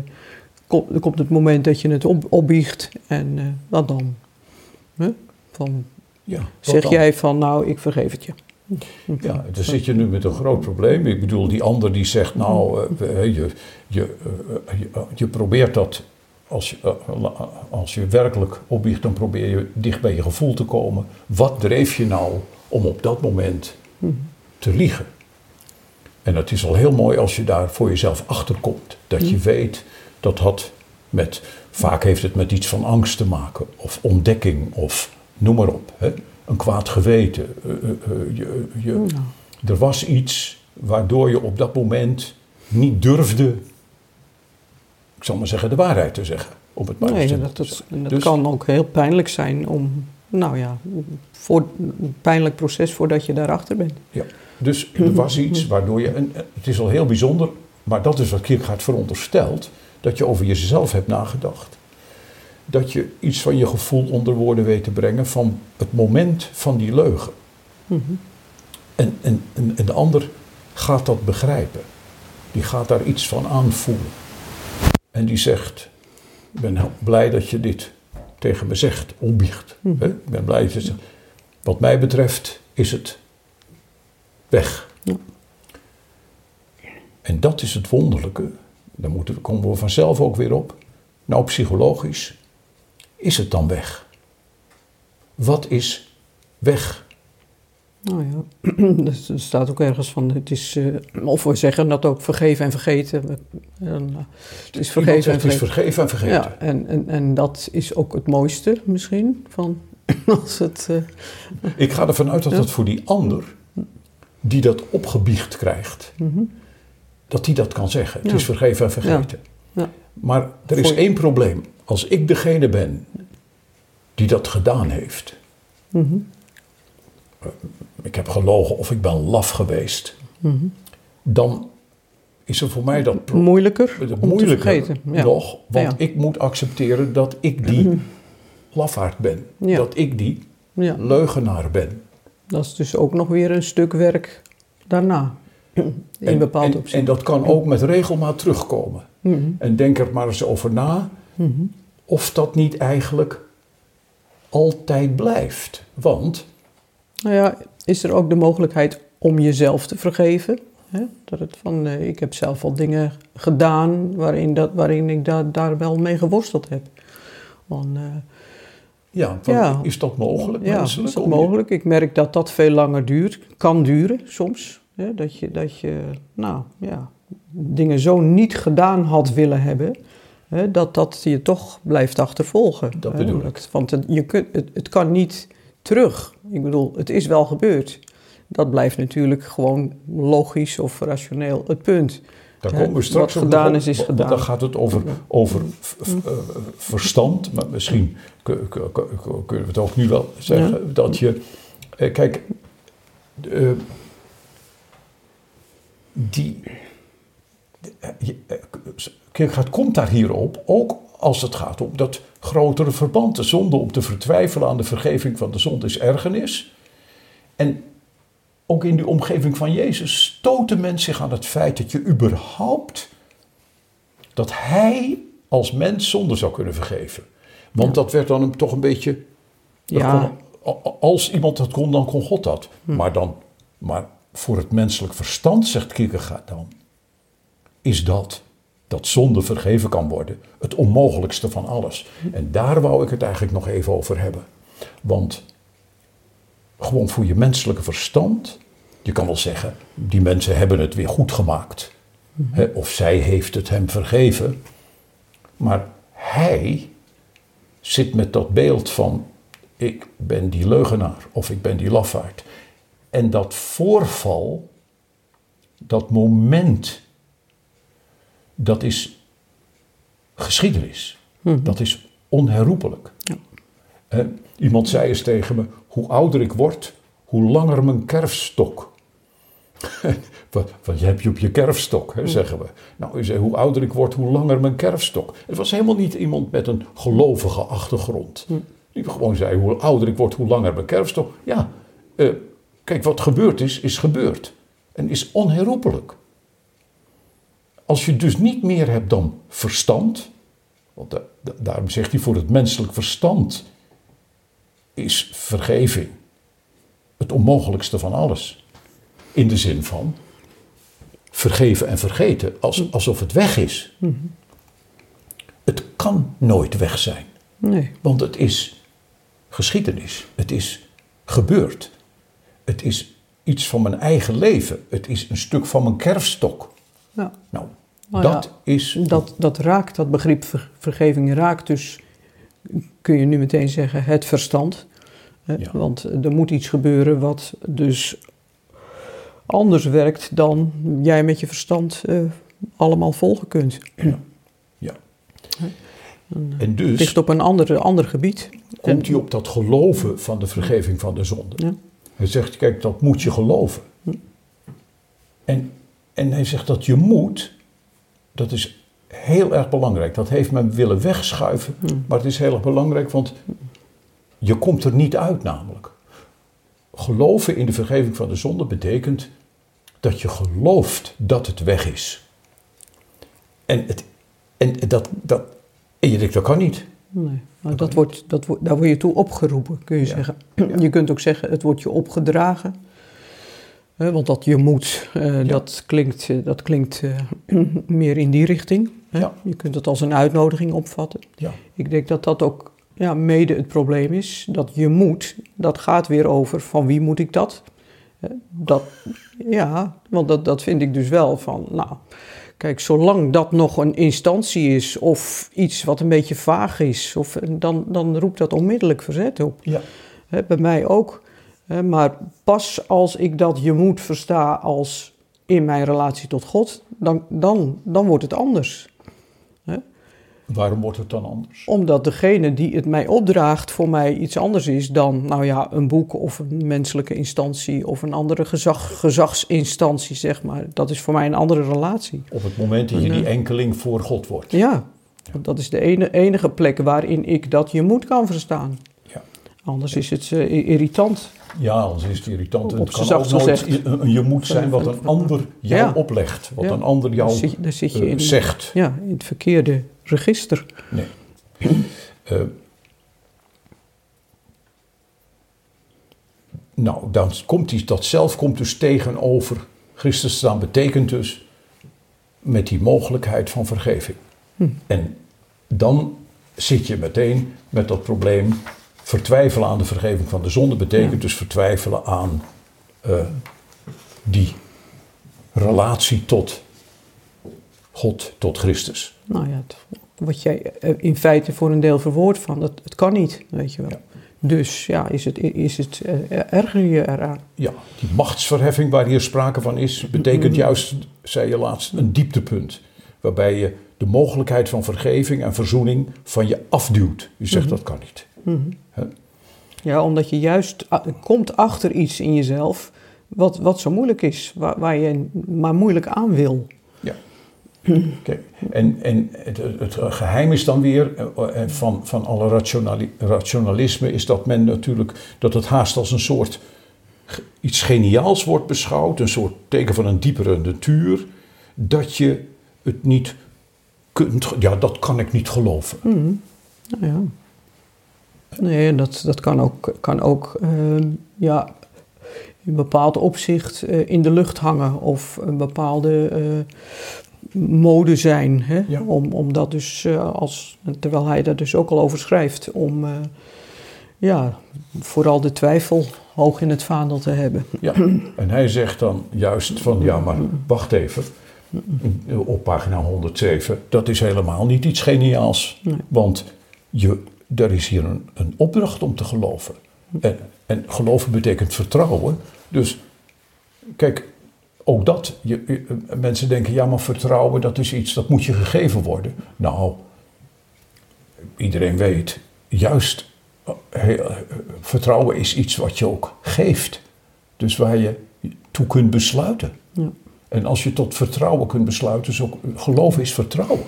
kom- er komt het moment dat je het op, opbiecht en wat dan? Hè? Van, ja, zeg dan? jij van nou, ik vergeef het je. Ja, dan zit je nu met een groot probleem. Ik bedoel, die ander die zegt, nou, eh, je, je, eh, je, je probeert dat, als je, eh, als je werkelijk opbiecht, dan probeer je dicht bij je gevoel te komen. Wat dreef je nou om op dat moment te liegen? En het is al heel mooi als je daar voor jezelf achter komt. Dat je weet, dat had met, vaak heeft het met iets van angst te maken, of ontdekking, of noem maar op. Hè? Een kwaad geweten. eh, eh, eh, je, je, Nou, er was iets waardoor je op dat moment niet durfde, ik zal maar zeggen, de waarheid te zeggen. Om het nee, dat, dat, dat Dus- kan ook heel pijnlijk zijn om, nou ja, voor, een pijnlijk proces voordat je daarachter bent. Dus er [CLEARS THROAT] was iets waardoor je, en het is al heel bijzonder, maar dat is wat Kierkegaard veronderstelt, dat je over jezelf hebt nagedacht. Dat je iets van je gevoel onder woorden weet te brengen van het moment van die leugen. Mhm. En, en, en, en de ander gaat dat begrijpen. Die gaat daar iets van aanvoelen. En die zegt, ik ben blij dat je dit tegen me zegt, opbiecht. Hè? Ik ben blij dat je zegt, wat mij betreft is het weg. Ja. En dat is het wonderlijke. Daar moeten, komen we vanzelf ook weer op. Nou, psychologisch is het dan weg. Wat is weg? Nou ja, [CLEARS THROAT] er staat ook ergens van, het is, eh, of we zeggen dat ook vergeven en vergeten. En, eh, het is vergeven en Het is vergeten. vergeven en vergeten. Ja, en, en, en dat is ook het mooiste misschien, van [LAUGHS] als het... eh, Ik ga ervan uit dat dat voor die ander, die dat opgebiecht krijgt, mhm. dat die dat kan zeggen. Het Ja. is vergeven en vergeten. Ja. Maar er is Voor- één probleem. Als ik degene ben die dat gedaan heeft, Mhm. ik heb gelogen of ik ben laf geweest, Mhm. dan is er voor mij dat Moeilijker om te moeilijker vergeten. Ja. nog, want Ja. ik moet accepteren dat ik die lafaard ben. Ja. Dat ik die leugenaar ben. dat is dus ook nog weer een stuk werk daarna. In En- bepaald en, opzicht. en dat kan ook met regelmaat terugkomen. Mhm. En denk er maar eens over na Mhm. of dat niet eigenlijk altijd blijft. Want, Nou ja, is er ook de mogelijkheid om jezelf te vergeven? Hè? Dat het van, eh, ik heb zelf al dingen gedaan waarin, dat, waarin ik da- daar wel mee geworsteld heb. Van, eh, ja, is dat mogelijk? ja, menselijk? is dat mogelijk? Ik merk dat dat veel langer duurt, kan duren soms. Hè? Dat, je, dat je, nou ja, dingen zo niet gedaan had willen hebben, hè? dat dat je toch blijft achtervolgen. Dat bedoel ik. Want het, je kunt, het, het kan niet terug. Ik bedoel, het is wel gebeurd. Dat blijft natuurlijk gewoon logisch of rationeel het punt. Daar komen we straks wat gedaan op, is, is want gedaan. Dan gaat het over, over v- v- eh, verstand, maar misschien kun- kun- kun- kunnen we het ook nu wel zeggen. Dat je, eh, kijk, eh, die, Kierkegaard komt daar hierop, ook als het gaat om dat grotere verband. De zonde om te vertwijfelen aan de vergeving van de zonde is ergernis. En ook in die omgeving van Jezus stoten mensen zich aan het feit dat je überhaupt, dat hij als mens zonde zou kunnen vergeven. Want dat werd dan hem toch een beetje, Ja. kon- als iemand dat kon, dan kon God dat. Hm. Maar, dan, maar voor het menselijk verstand, zegt Kierkegaard dan, is dat, dat zonde vergeven kan worden, het onmogelijkste van alles. En daar wou ik het eigenlijk nog even over hebben. Want gewoon voor je menselijke verstand. Je kan wel zeggen, die mensen hebben het weer goed gemaakt. Of zij heeft het hem vergeven. Maar hij zit met dat beeld van, ik ben die leugenaar of ik ben die lafaard. En dat voorval, dat moment, dat is geschiedenis. Dat is onherroepelijk. Ja. Iemand zei eens tegen me, hoe ouder ik word, hoe langer mijn kerfstok. [LAUGHS] Wat, wat heb je op je kerfstok, hè, zeggen we. Nou, u zei, hoe ouder ik word, hoe langer mijn kerfstok. Het was helemaal niet iemand met een gelovige achtergrond. Die gewoon zei, hoe ouder ik word, hoe langer mijn kerfstok. Ja, eh, kijk, wat gebeurd is, is gebeurd. En is onherroepelijk. Als je dus niet meer hebt dan verstand, want da- da- daarom zegt hij voor het menselijk verstand is vergeving het onmogelijkste van alles. In de zin van vergeven en vergeten, als, alsof het weg is. Het kan nooit weg zijn, Nee. want het is geschiedenis. Het is gebeurd. Het is iets van mijn eigen leven. Het is een stuk van mijn kerfstok. Ja. Nou, Nou dat ja, is Dat, dat raakt, dat begrip ver- vergeving raakt dus, kun je nu meteen zeggen, het verstand. Hè? Ja. Want er moet iets gebeuren wat dus anders werkt dan jij met je verstand eh, allemaal volgen kunt. Ja. ja. En, Het dus ligt op een ander, ander gebied. komt hij op dat geloven van de vergeving van de zonde. Ja. Hij zegt, kijk, dat moet je geloven. En, en hij zegt dat je moet, dat is heel erg belangrijk. Dat heeft men willen wegschuiven, maar het is heel erg belangrijk, want je komt er niet uit namelijk. Geloven in de vergeving van de zonde betekent dat je gelooft dat het weg is. En, het, en, dat, dat, en je denkt, dat kan niet. Nee, maar dat wordt, dat wordt, daar word je toe opgeroepen, kun je Ja. zeggen. Je kunt ook zeggen, het wordt je opgedragen. Want dat je moet, eh, dat klinkt, eh, dat klinkt eh, [CLEARS THROAT] meer in die richting. Ja. Je kunt het als een uitnodiging opvatten. Ja. Ik denk dat dat ook ja, mede het probleem is. Dat je moet, dat gaat weer over van wie moet ik dat? Dat ja, want dat, dat vind ik dus wel van, nou, kijk, zolang dat nog een instantie is of iets wat een beetje vaag is, of, dan, dan roept dat onmiddellijk verzet op. Ja. Bij mij ook. Maar pas als ik dat je moet versta als in mijn relatie tot God, dan, dan, dan wordt het anders. Waarom wordt het dan anders? Omdat degene die het mij opdraagt voor mij iets anders is dan, nou ja, een boek of een menselijke instantie of een andere gezag, gezagsinstantie, zeg maar. Dat is voor mij een andere relatie. Op het moment dat je die enkeling voor God wordt. Ja, dat is de enige plek waarin ik dat je moet kan verstaan. Ja. Anders is het eh, irritant. Ja, anders is het irritant. En Op het kan ook nooit een, je moet zijn wat een ander jou Ja. oplegt. Wat Ja. een ander jou zit, je eh, in, zegt. ja, in het verkeerde register. Nee. [CLEARS THROAT] Eh, nou, dan komt die, dat zelf komt dus tegenover Christus staan. Betekent dus met die mogelijkheid van vergeving. En dan zit je meteen met dat probleem. Vertwijfelen aan de vergeving van de zonde betekent Ja. dus vertwijfelen aan eh, die relatie tot God, tot Christus. Nou ja, wat jij eh, in feite voor een deel verwoordt van, dat, het kan niet, weet je wel. Ja. Dus ja, is het, is het eh, erger je eraan? Ja, die machtsverheffing waar hier sprake van is, betekent juist, zei je laatst, een dieptepunt. Waarbij je de mogelijkheid van vergeving en verzoening van je afduwt. Je zegt dat kan niet. Hè? Ja, omdat je juist komt achter iets in jezelf wat, wat zo moeilijk is, waar, waar je maar moeilijk aan wil. Ja. [CLEARS THROAT] Kijk, en en het, het geheim is dan weer eh, van, van alle rationali- rationalisme is dat men natuurlijk dat het haast als een soort iets geniaals wordt beschouwd, een soort teken van een diepere natuur, dat je het niet kunt, ja, dat kan ik niet geloven. Nou ja. Nee, dat, dat kan ook, kan ook ehm, ja, in een bepaald opzicht eh, in de lucht hangen of een bepaalde eh, mode zijn. Hè? Ja. Om, om dat dus, eh, als, terwijl hij daar dus ook al over schrijft, om eh, ja, vooral de twijfel hoog in het vaandel te hebben. Ja, en hij zegt dan juist van, ja, maar wacht even, op pagina 107, dat is helemaal niet iets geniaals. Nee. Want je, er is hier een, een opdracht om te geloven. En, en geloven betekent vertrouwen. Dus kijk, ook dat, je, je- mensen denken, ja, maar vertrouwen, dat is iets, dat moet je gegeven worden. Nou, iedereen weet, juist eh, vertrouwen is iets wat je ook geeft. Dus waar je toe kunt besluiten. Ja. En als je tot vertrouwen kunt besluiten, ook, geloven is vertrouwen.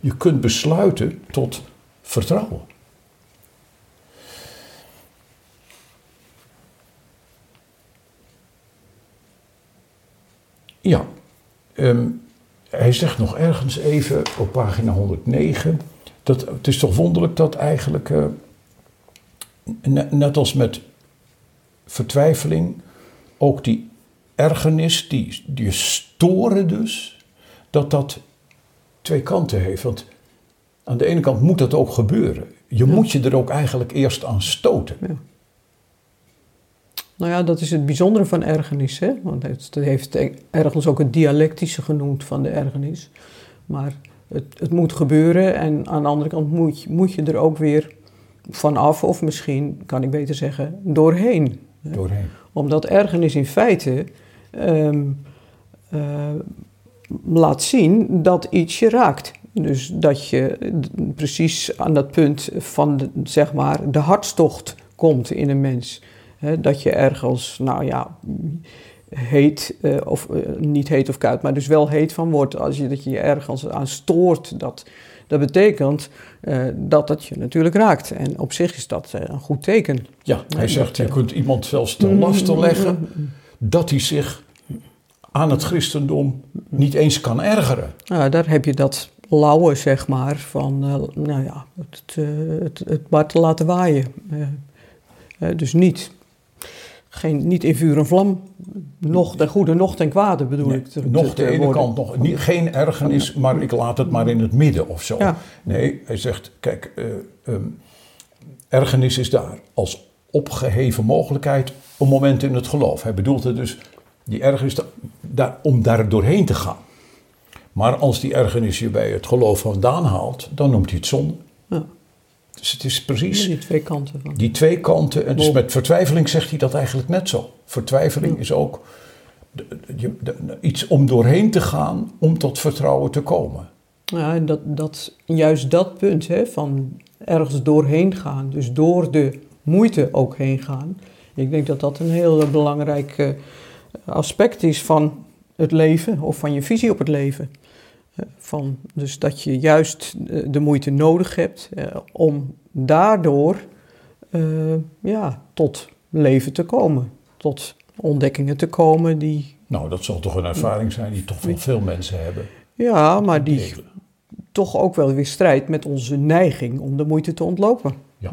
Je kunt besluiten tot vertrouwen. Ja, ehm, hij zegt nog ergens even op pagina 109. Dat, het is toch wonderlijk dat eigenlijk, eh, ne- net als met vertwijfeling, ook die ergernis, die, die storen dus, dat dat twee kanten heeft. Want aan de ene kant moet dat ook gebeuren. Je moet je er ook eigenlijk eerst aan stoten. Ja. Nou ja, dat is het bijzondere van ergernis. Hè? Want het het heeft ergens ook het dialectische genoemd van de ergernis. Maar het, het moet gebeuren en aan de andere kant moet, je- moet je er ook weer vanaf, of misschien kan ik beter zeggen, doorheen. Doorheen. Omdat ergernis in feite ehm, eh, laat zien dat iets je raakt. Dus dat je precies aan dat punt van de, zeg maar, de hartstocht komt in een mens. Dat je ergens, nou ja, heet, eh, of eh, niet heet of koud, maar dus wel heet van wordt. Als je dat je je ergens aan stoort, dat, dat betekent dat het je natuurlijk raakt. En op zich is dat een goed teken. Ja, hij zegt, dat, je kunt iemand zelfs ten laste leggen dat hij zich aan het christendom niet eens kan ergeren. Nou, daar heb je dat lauwe, zeg maar, van, eh, nou ja, het, eh, het, het maar te laten waaien. Eh, dus niet, geen, niet in vuur en vlam, nog ten goede, nog ten kwade bedoel Nee, ik. te- nog te- de ene worden. kant, nog, niet, geen ergernis, maar ik laat het maar in het midden of zo. Ja. Nee, hij zegt, kijk, ehm, ergernis is daar als opgeheven mogelijkheid een moment in het geloof. Hij bedoelt het dus, die ergernis, daar, om daar doorheen te gaan. Maar als die ergernis je bij het geloof vandaan haalt, dan noemt hij het zonde. Ja, Dus het is precies die twee kanten van. die twee kanten. En dus met vertwijfeling zegt hij dat eigenlijk net zo. Vertwijfeling is ook de- de- je- de- iets om doorheen te gaan om tot vertrouwen te komen. Ja, en dat, dat, juist dat punt hè, van ergens doorheen gaan, dus door de moeite ook heen gaan. Ik denk dat dat een heel belangrijk aspect is van het leven of van je visie op het leven. Eh, Van, dus dat je juist eh, de moeite nodig hebt eh, om daardoor ja, tot leven te komen. Tot ontdekkingen te komen die, Nou, dat zal toch een ervaring zijn die toch wel veel mensen hebben. ja, maar die toch ook wel weer strijdt met onze neiging om de moeite te ontlopen. Ja.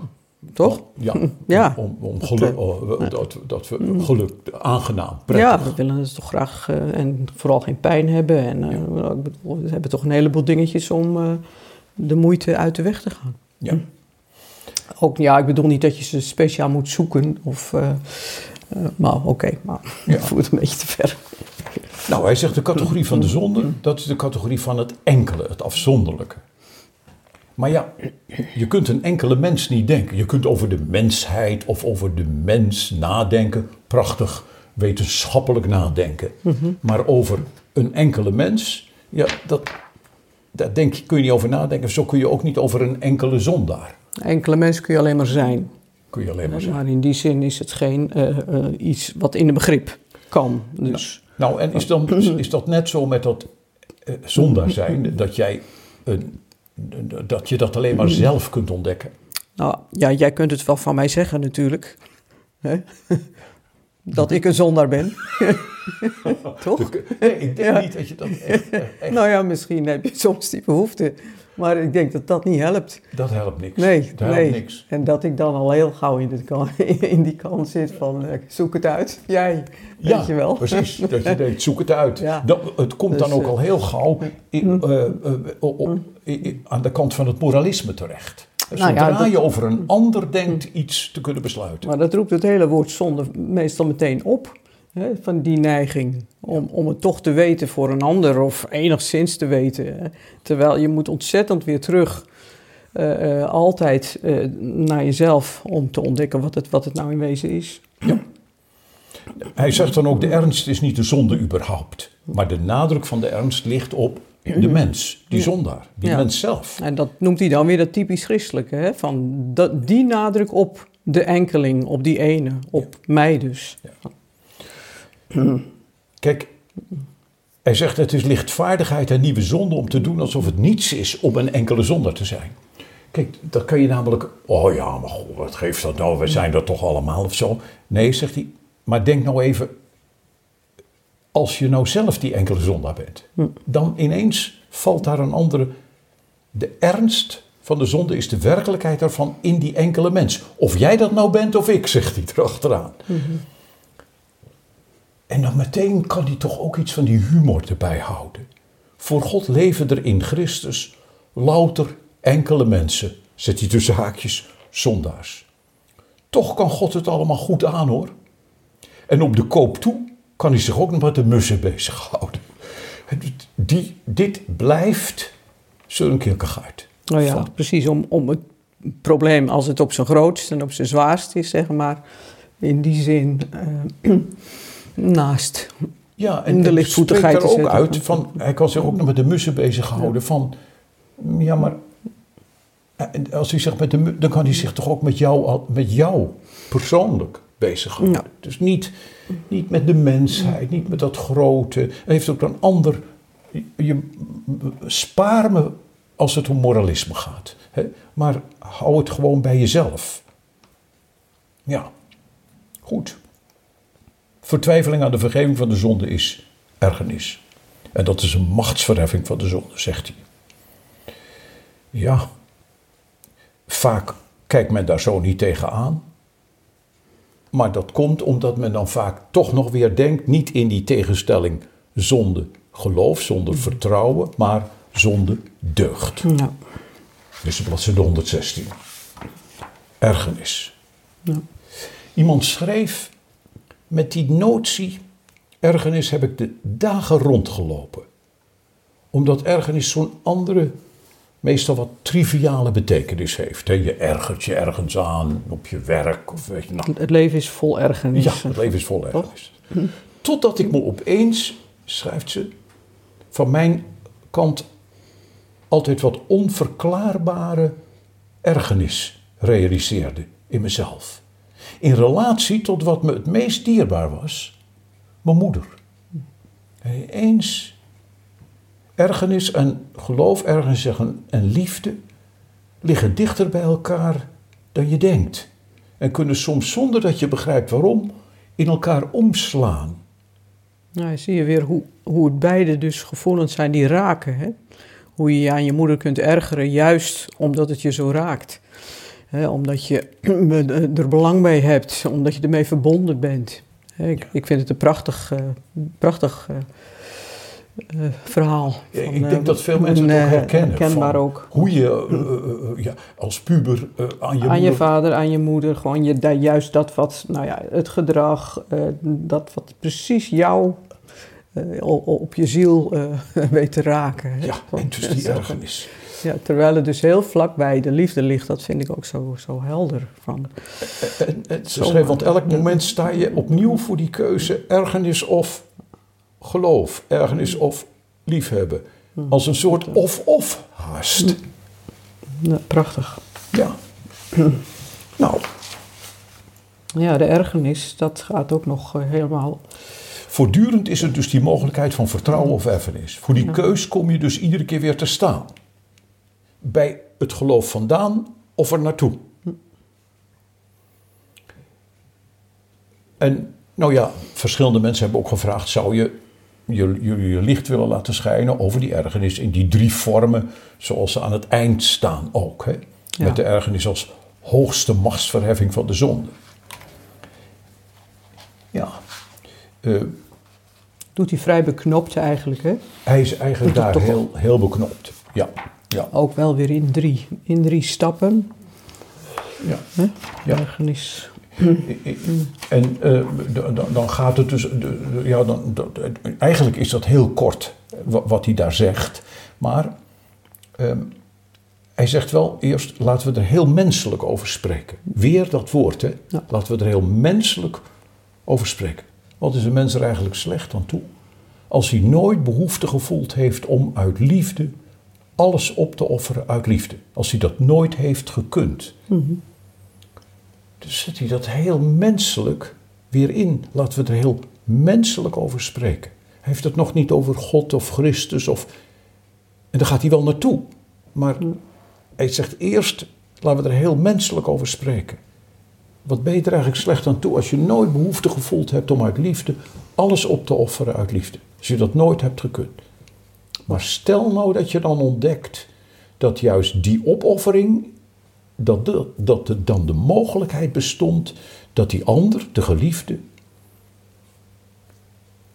Toch? Ja, [LAUGHS] Ja. om, om geluk, oh, dat, dat we geluk, aangenaam, Ja, prettig. we willen het toch graag eh, en vooral geen pijn hebben. En eh, ik bedoel, we hebben toch een heleboel dingetjes om eh, de moeite uit de weg te gaan. Ja. Ook, ja, ik bedoel niet dat je ze speciaal moet zoeken. Of, maar oké, maar [LAUGHS] Ja. ik voel het een beetje te ver. Nou, hij zegt de categorie van de zonde, dat is de categorie van het enkele, het afzonderlijke. Maar ja, je kunt een enkele mens niet denken. Je kunt over de mensheid of over de mens nadenken. Prachtig wetenschappelijk nadenken. Maar over een enkele mens, ja, dat, daar denk, kun je niet over nadenken. Zo kun je ook niet over een enkele zondaar. Enkele mensen kun je alleen maar zijn. Kun je alleen maar zeggen. Maar in die zin is het geen eh, eh, iets wat in een begrip kan. Dus Nou, en is, dan, is dat net zo met dat eh, zondaar zijn, dat jij een, dat je dat alleen maar zelf kunt ontdekken? Nou, ja, jij kunt het wel van mij zeggen natuurlijk. Hè? Dat ik een zondaar ben. [LAUGHS] Toch? Nee, ik denk Ja. niet dat je dat echt, echt- Nou ja, misschien heb je soms die behoefte. Maar ik denk dat dat niet helpt. Dat helpt niks. Nee, dat helpt nee. niks. En dat ik dan al heel gauw in, dit kan, [LAUGHS] in die kant zit van eh, zoek het uit. Jij, weet Ja, je wel. precies. Dat je denkt, zoek het uit. [LAUGHS] Ja. Dat, het komt dan Dus, ook eh, al heel gauw in, eh, eh, i- aan de kant van het moralisme terecht. Nou ja, Zodra dat- je over een ander denkt iets te kunnen besluiten. Maar dat roept het hele woord zonde meestal meteen op. Hè, van die neiging om, om het toch te weten voor een ander of enigszins te weten. Hè. Terwijl je moet ontzettend weer terug eh, eh, altijd eh, naar jezelf om te ontdekken wat het, wat het nou in wezen is. Hij zegt dan ook, de ernst is niet de zonde überhaupt. Maar de nadruk van de ernst ligt op de mens, die zondaar, die Ja. mens zelf. En dat noemt hij dan weer dat typisch christelijke. Hè? Van dat, die nadruk op de enkeling, op die ene, op mij dus. Kijk, hij zegt het is lichtvaardigheid en nieuwe zonde om te doen alsof het niets is om een enkele zondaar te zijn. Kijk, dan kan je namelijk, oh ja, maar goh, wat geeft dat nou, we zijn dat toch allemaal of zo. Nee, zegt hij, maar denk nou even, als je nou zelf die enkele zondaar bent, dan ineens valt daar een andere, de ernst van de zonde is de werkelijkheid ervan in die enkele mens. Of jij dat nou bent of ik, zegt hij erachteraan. En dan meteen kan hij toch ook iets van die humor erbij houden. Voor God leven er in Christus louter enkele mensen, zet hij tussen haakjes, zondaars. Toch kan God het allemaal goed aan hoor. En op de koop toe kan hij zich ook nog met de mussen bezighouden. Die, dit blijft Søren Kierkegaard. Nou ja, Van- precies. Om, om het probleem als het op zijn grootst en op zijn zwaarst is, zeg maar. In die zin eh, naast Ja, En de lichtvoetigheid spreekt er ook uit van, hij kan zich ook nog met de mussen bezighouden van, ja maar, als hij zich met de dan kan hij zich toch ook met jou, al- met jou persoonlijk bezighouden. Ja. Dus niet, niet met de mensheid, niet met dat grote. Hij heeft ook een ander, je, je- spaar me als het om moralisme gaat. Hè? Maar hou het gewoon bij jezelf. Ja, goed. Vertwijfeling aan de vergeving van de zonde is ergernis. En dat is een machtsverheffing van de zonde, zegt hij. Ja, vaak kijkt men daar zo niet tegenaan. Maar dat komt omdat men dan vaak toch nog weer denkt, niet in die tegenstelling zonde geloof, zonder vertrouwen, maar zonde deugd. Ja. Dus bladzijde 116. Ergernis. Ja. Iemand schreef, met die notie ergernis heb ik de dagen rondgelopen. Omdat ergernis zo'n andere, meestal wat triviale betekenis heeft. hè. Je ergert je ergens aan, op je werk of weet je nou. Het leven is vol ergernis. Ja, het leven is vol ergernis. Totdat ik me opeens, schrijft ze, van mijn kant altijd wat onverklaarbare ergernis realiseerde in mezelf. In relatie tot wat me het meest dierbaar was, mijn moeder. En ineens ergernis en geloof, ergens zeggen en liefde liggen dichter bij elkaar dan je denkt. En kunnen soms zonder dat je begrijpt waarom in elkaar omslaan. Nou, zie je weer hoe, hoe het beide dus gevoelens zijn die raken. Hè? Hoe je je aan je moeder kunt ergeren, juist omdat het je zo raakt. Hè, omdat je [CLEARS THROAT] er belang bij hebt, omdat je ermee verbonden bent. Hè, ik, ik vind het een prachtig, eh, prachtig eh, eh, verhaal. Ja, van, ik eh, denk dat veel mensen en, het ook eh, herkennen. Herkenbaar ook. Hoe je eh, eh, eh, ja, als puber eh, aan je aan je vader, aan je moeder, gewoon je, juist dat wat, nou ja, het gedrag, eh, dat wat precies jou eh, op je ziel eh, [LAUGHS] weet te raken. Ja, en dus die ergernis. Ja, terwijl het dus heel vlakbij de liefde ligt, dat vind ik ook zo, zo helder. Van, En, en ze schreef, want elk moment sta je opnieuw voor die keuze ergernis of geloof, ergernis of liefhebben. Als een soort of-of haast. ja, prachtig. Ja. Nou, Ja, de ergernis, dat gaat ook nog eh, helemaal... voortdurend is er dus die mogelijkheid van vertrouwen of erfenis. Voor die keus kom je dus iedere keer weer te staan. Bij het geloof vandaan of er naartoe. En nou ja, verschillende mensen hebben ook gevraagd: zou je je, je, je licht willen laten schijnen over die ergernis in die drie vormen, zoals ze aan het eind staan ook? Hè? Ja. Met de ergernis als hoogste machtsverheffing van de zonde. Ja. Eh, Doet hij vrij beknopt eigenlijk, hè? hij is eigenlijk daar heel, heel beknopt. Ja, ja, Ook wel weer in drie, in drie stappen. ja. Hè? Ja. [CLEARS THROAT] En d- dan gaat het dus, ja, dan, eigenlijk is dat heel kort wa- wat hij daar zegt. Maar ehm, hij zegt wel eerst, laten we er heel menselijk over spreken. Weer dat woord, hè? Ja. Laten we er heel menselijk over spreken. Wat is een mens er eigenlijk slecht aan toe? Als hij nooit behoefte gevoeld heeft om uit liefde alles op te offeren uit liefde. Als hij dat nooit heeft gekund. Dus zet hij dat heel menselijk weer in. Laten we er heel menselijk over spreken. Hij heeft het nog niet over God of Christus of... En daar gaat hij wel naartoe. Maar hij zegt eerst, laten we er heel menselijk over spreken. Wat ben je er eigenlijk slecht aan toe als je nooit behoefte gevoeld hebt om uit liefde alles op te offeren uit liefde? Als je dat nooit hebt gekund. Maar stel nou dat je dan ontdekt dat juist die opoffering dat, de, dat er dan de mogelijkheid bestond dat die ander, de geliefde,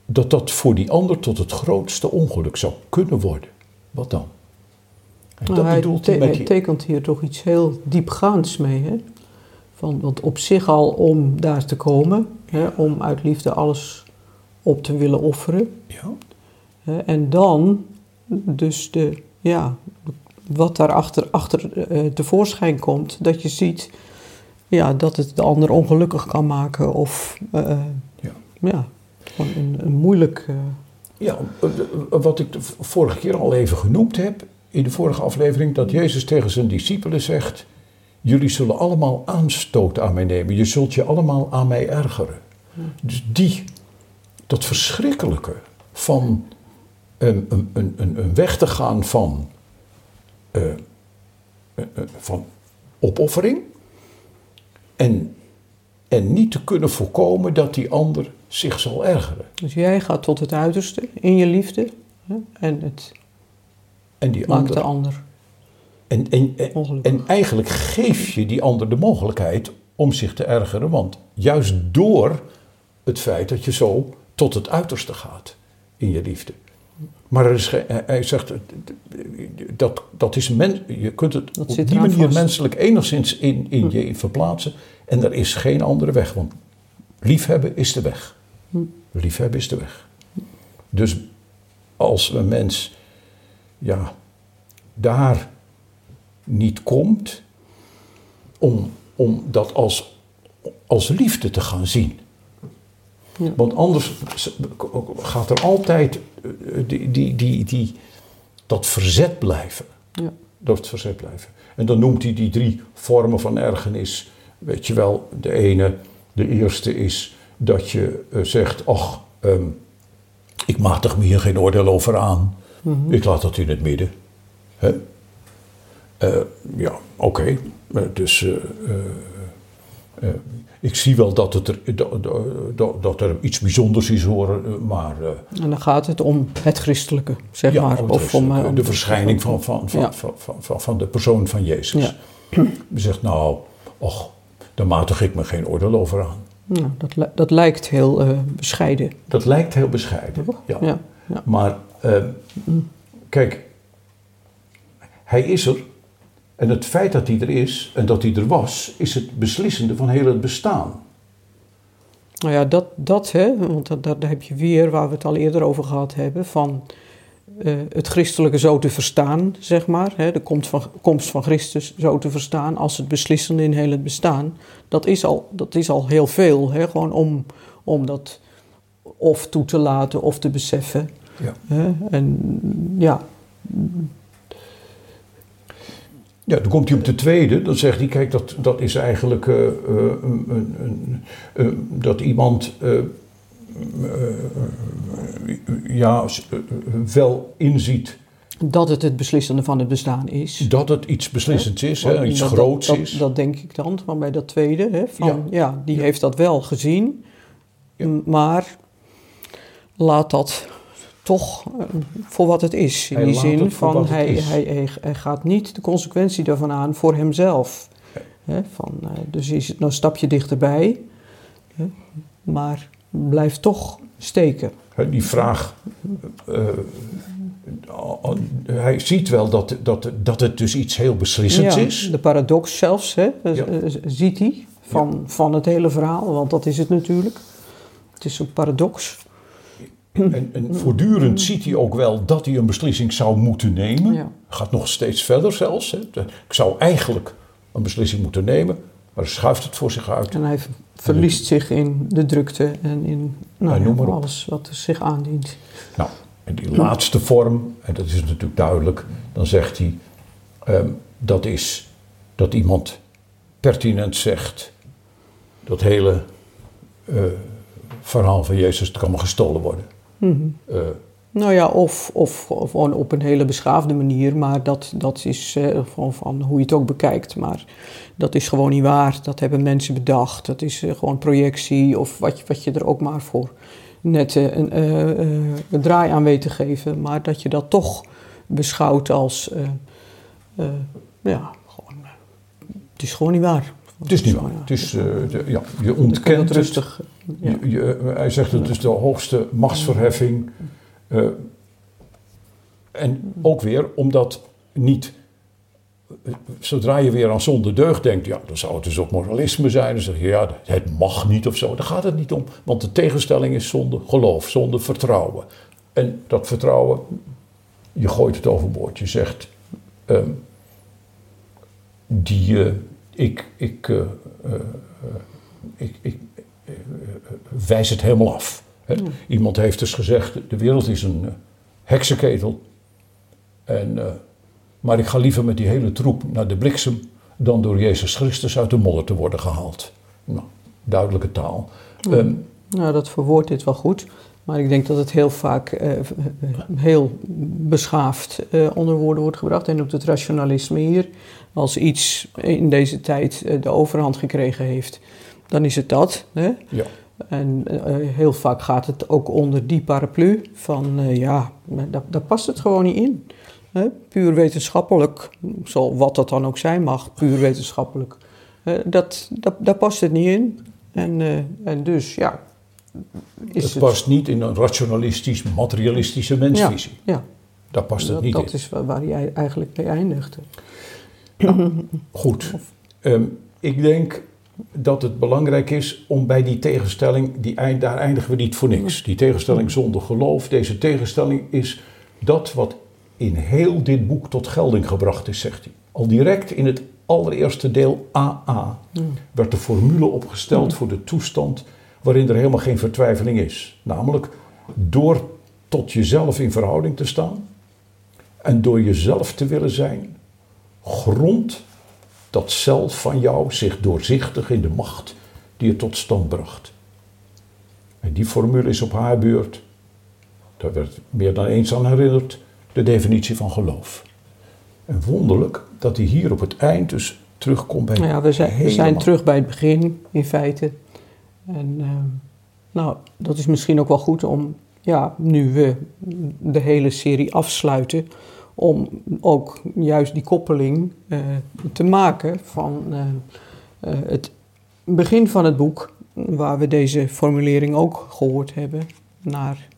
dat dat voor die ander tot het grootste ongeluk zou kunnen worden. Wat dan? En Nou, dat hij, bedoelt hij tekent hier toch iets heel diepgaands mee. Hè? Van, want op zich al om daar te komen, hè, om uit liefde alles op te willen offeren. Ja, en dan dus de, ja, wat daarachter achter, uh, tevoorschijn komt, dat je ziet ja, dat het de ander ongelukkig kan maken of uh, ja. ja, een, een moeilijk. Ja, wat ik de vorige keer al even genoemd heb in de vorige aflevering, dat Jezus tegen zijn discipelen zegt: Jullie zullen allemaal aanstoot aan mij nemen, je zult je allemaal aan mij ergeren. Dus die, dat verschrikkelijke van een, een, een, een weg te gaan van, uh, van opoffering en, en niet te kunnen voorkomen dat die ander zich zal ergeren. Dus jij gaat tot het uiterste in je liefde hè? en het en die maakt ander, de ander. En, en, en, en eigenlijk geef je die ander de mogelijkheid om zich te ergeren, want juist door het feit dat je zo tot het uiterste gaat in je liefde. Maar er is, hij zegt, dat, dat is men, je kunt het op die manier menselijk enigszins in, in hm. je verplaatsen. En er is geen andere weg, want liefhebben is de weg. Hm. Liefhebben is de weg. Dus als een mens ja, daar niet komt, om, om dat als, als liefde te gaan zien. Want anders gaat er altijd eh, die, die, die, die, dat verzet blijven. Ja. Dat verzet blijven. En dan noemt hij die drie vormen van ergernis. Weet je wel, de ene, de eerste is dat je uh, zegt: Ach, um, ik matig me hier geen oordeel over aan. Mm Ik laat dat in het midden. Hè? Uh, ja, oké. Okay. Dus ik zie wel dat, het er, dat, dat er iets bijzonders is hoor, maar... Uh, en dan gaat het om het christelijke, zeg ja, maar. Of om, uh, de verschijning van, van, van, ja. van, van, van, de persoon van Jezus. Ja. Je zegt, nou, och, daar matig ik me geen oordeel over aan. Nou, dat, dat lijkt heel bescheiden. Dat lijkt heel bescheiden, ja. ja. Maar, kijk, hij is er en het feit dat hij er is en dat hij er was, is het beslissende van heel het bestaan. Nou ja, dat, dat hè, want daar heb je weer, waar we het al eerder over gehad hebben, van uh, het christelijke zo te verstaan, zeg maar. Hè, de komst van, komst van Christus zo te verstaan als het beslissende in heel het bestaan. Dat is al, dat is al heel veel, hè, gewoon om, om dat of toe te laten of te beseffen. Ja. Hè, en ja, ja, dan komt hij op de tweede, dan zegt hij, kijk, dat, dat is eigenlijk uh, uh, dat iemand ja, wel inziet. Dat het het beslissende van het bestaan is. Dat het iets beslissends is, hè, iets dat, groots dat, is. Dat, denk ik dan, maar bij dat tweede, hè, van, ja. die heeft dat wel gezien, maar laat dat toch eh, voor wat het is. In die zin van hij, hij, hij, gaat niet de consequentie daarvan aan voor hemzelf. van, uh, dus is het nou een stapje dichterbij, maar blijft toch steken. Die vraag, uh, hij ziet wel dat, dat, dat het dus iets heel beslissends ja, is. De paradox zelfs, hè, ziet hij van, van het hele verhaal, want dat is het natuurlijk. Het is een paradox. En, en, voortdurend ziet hij ook wel dat hij een beslissing zou moeten nemen. Ja. Gaat nog steeds verder zelfs. Hè. Ik zou eigenlijk een beslissing moeten nemen, maar hij schuift het voor zich uit. En hij verliest zich in de drukte en in nou, ja, alles wat zich aandient. Nou, en die laatste vorm, en dat is natuurlijk duidelijk, dan zegt hij um, dat is dat iemand pertinent zegt dat hele uh, verhaal van Jezus kan maar gestolen worden. Mm nou ja, of, of, of, op een hele beschaafde manier, maar dat, dat is uh, van, van hoe je het ook bekijkt. Maar dat is gewoon niet waar. Dat hebben mensen bedacht. Dat is uh, gewoon projectie of wat je, wat je er ook maar voor net een, een, draai aan weet te geven. Maar dat je dat toch beschouwt als, ja, gewoon, het is gewoon niet waar. Het is niet waar. Het is, uh, de, ja, je ontkent. Rustig, ja. je, je, hij zegt het is de hoogste machtsverheffing. Uh, en ook weer omdat niet, zodra je weer aan zonde deugd denkt, ja, dan zou het dus ook moralisme zijn. Dan zeg je, ja, het mag niet of zo. Daar gaat het niet om. Want de tegenstelling is zonde geloof, zonde vertrouwen. En dat vertrouwen, je gooit het overboord. Je zegt, ehm, die eh, ik, ik, eh, ik, ik wijs het helemaal af. Hè. Iemand heeft dus gezegd, de wereld is een eh, heksenketel. En, eh, maar ik ga liever met die hele troep naar de bliksem dan door Jezus Christus uit de modder te worden gehaald. Nou, duidelijke taal. Ehm, Nou, dat verwoordt dit wel goed. Maar ik denk dat het heel vaak eh, eh, heel beschaafd eh, onder woorden wordt gebracht. En ook het rationalisme hier. Als iets in deze tijd eh, de overhand gekregen heeft, dan is het dat. Hè? ja. En eh, heel vaak gaat het ook onder die paraplu van eh, ja, daar, daar past het gewoon niet in. Hè? Puur wetenschappelijk, zal wat dat dan ook zijn mag, puur wetenschappelijk. dat, dat, daar past het niet in. En, eh, en dus ja, is het het. past niet in een rationalistisch, materialistische mensvisie. Ja, Daar past het dat, niet dat in. is waar, hij eigenlijk mee eindigde. Goed. Ehm, ik denk dat het belangrijk is om bij die tegenstelling, die, daar eindigen we niet voor niks. Die tegenstelling zonder geloof, deze tegenstelling is dat wat in heel dit boek tot gelding gebracht is, zegt hij. Al direct in het allereerste deel AA werd de formule opgesteld voor de toestand waarin er helemaal geen vertwijfeling is. Namelijk door tot jezelf in verhouding te staan en door jezelf te willen zijn, grond dat zelf van jou zich doorzichtig in de macht die het tot stand bracht. En die formule is op haar beurt, daar werd meer dan eens aan herinnerd, de definitie van geloof. En wonderlijk dat hij hier op het eind dus terugkomt bij Nou ja, we zijn, we zijn terug bij het begin in feite. En ehm, nou, dat is misschien ook wel goed om, ja, nu we de hele serie afsluiten, om ook juist die koppeling eh, te maken van eh, eh, het begin van het boek, waar we deze formulering ook gehoord hebben, naar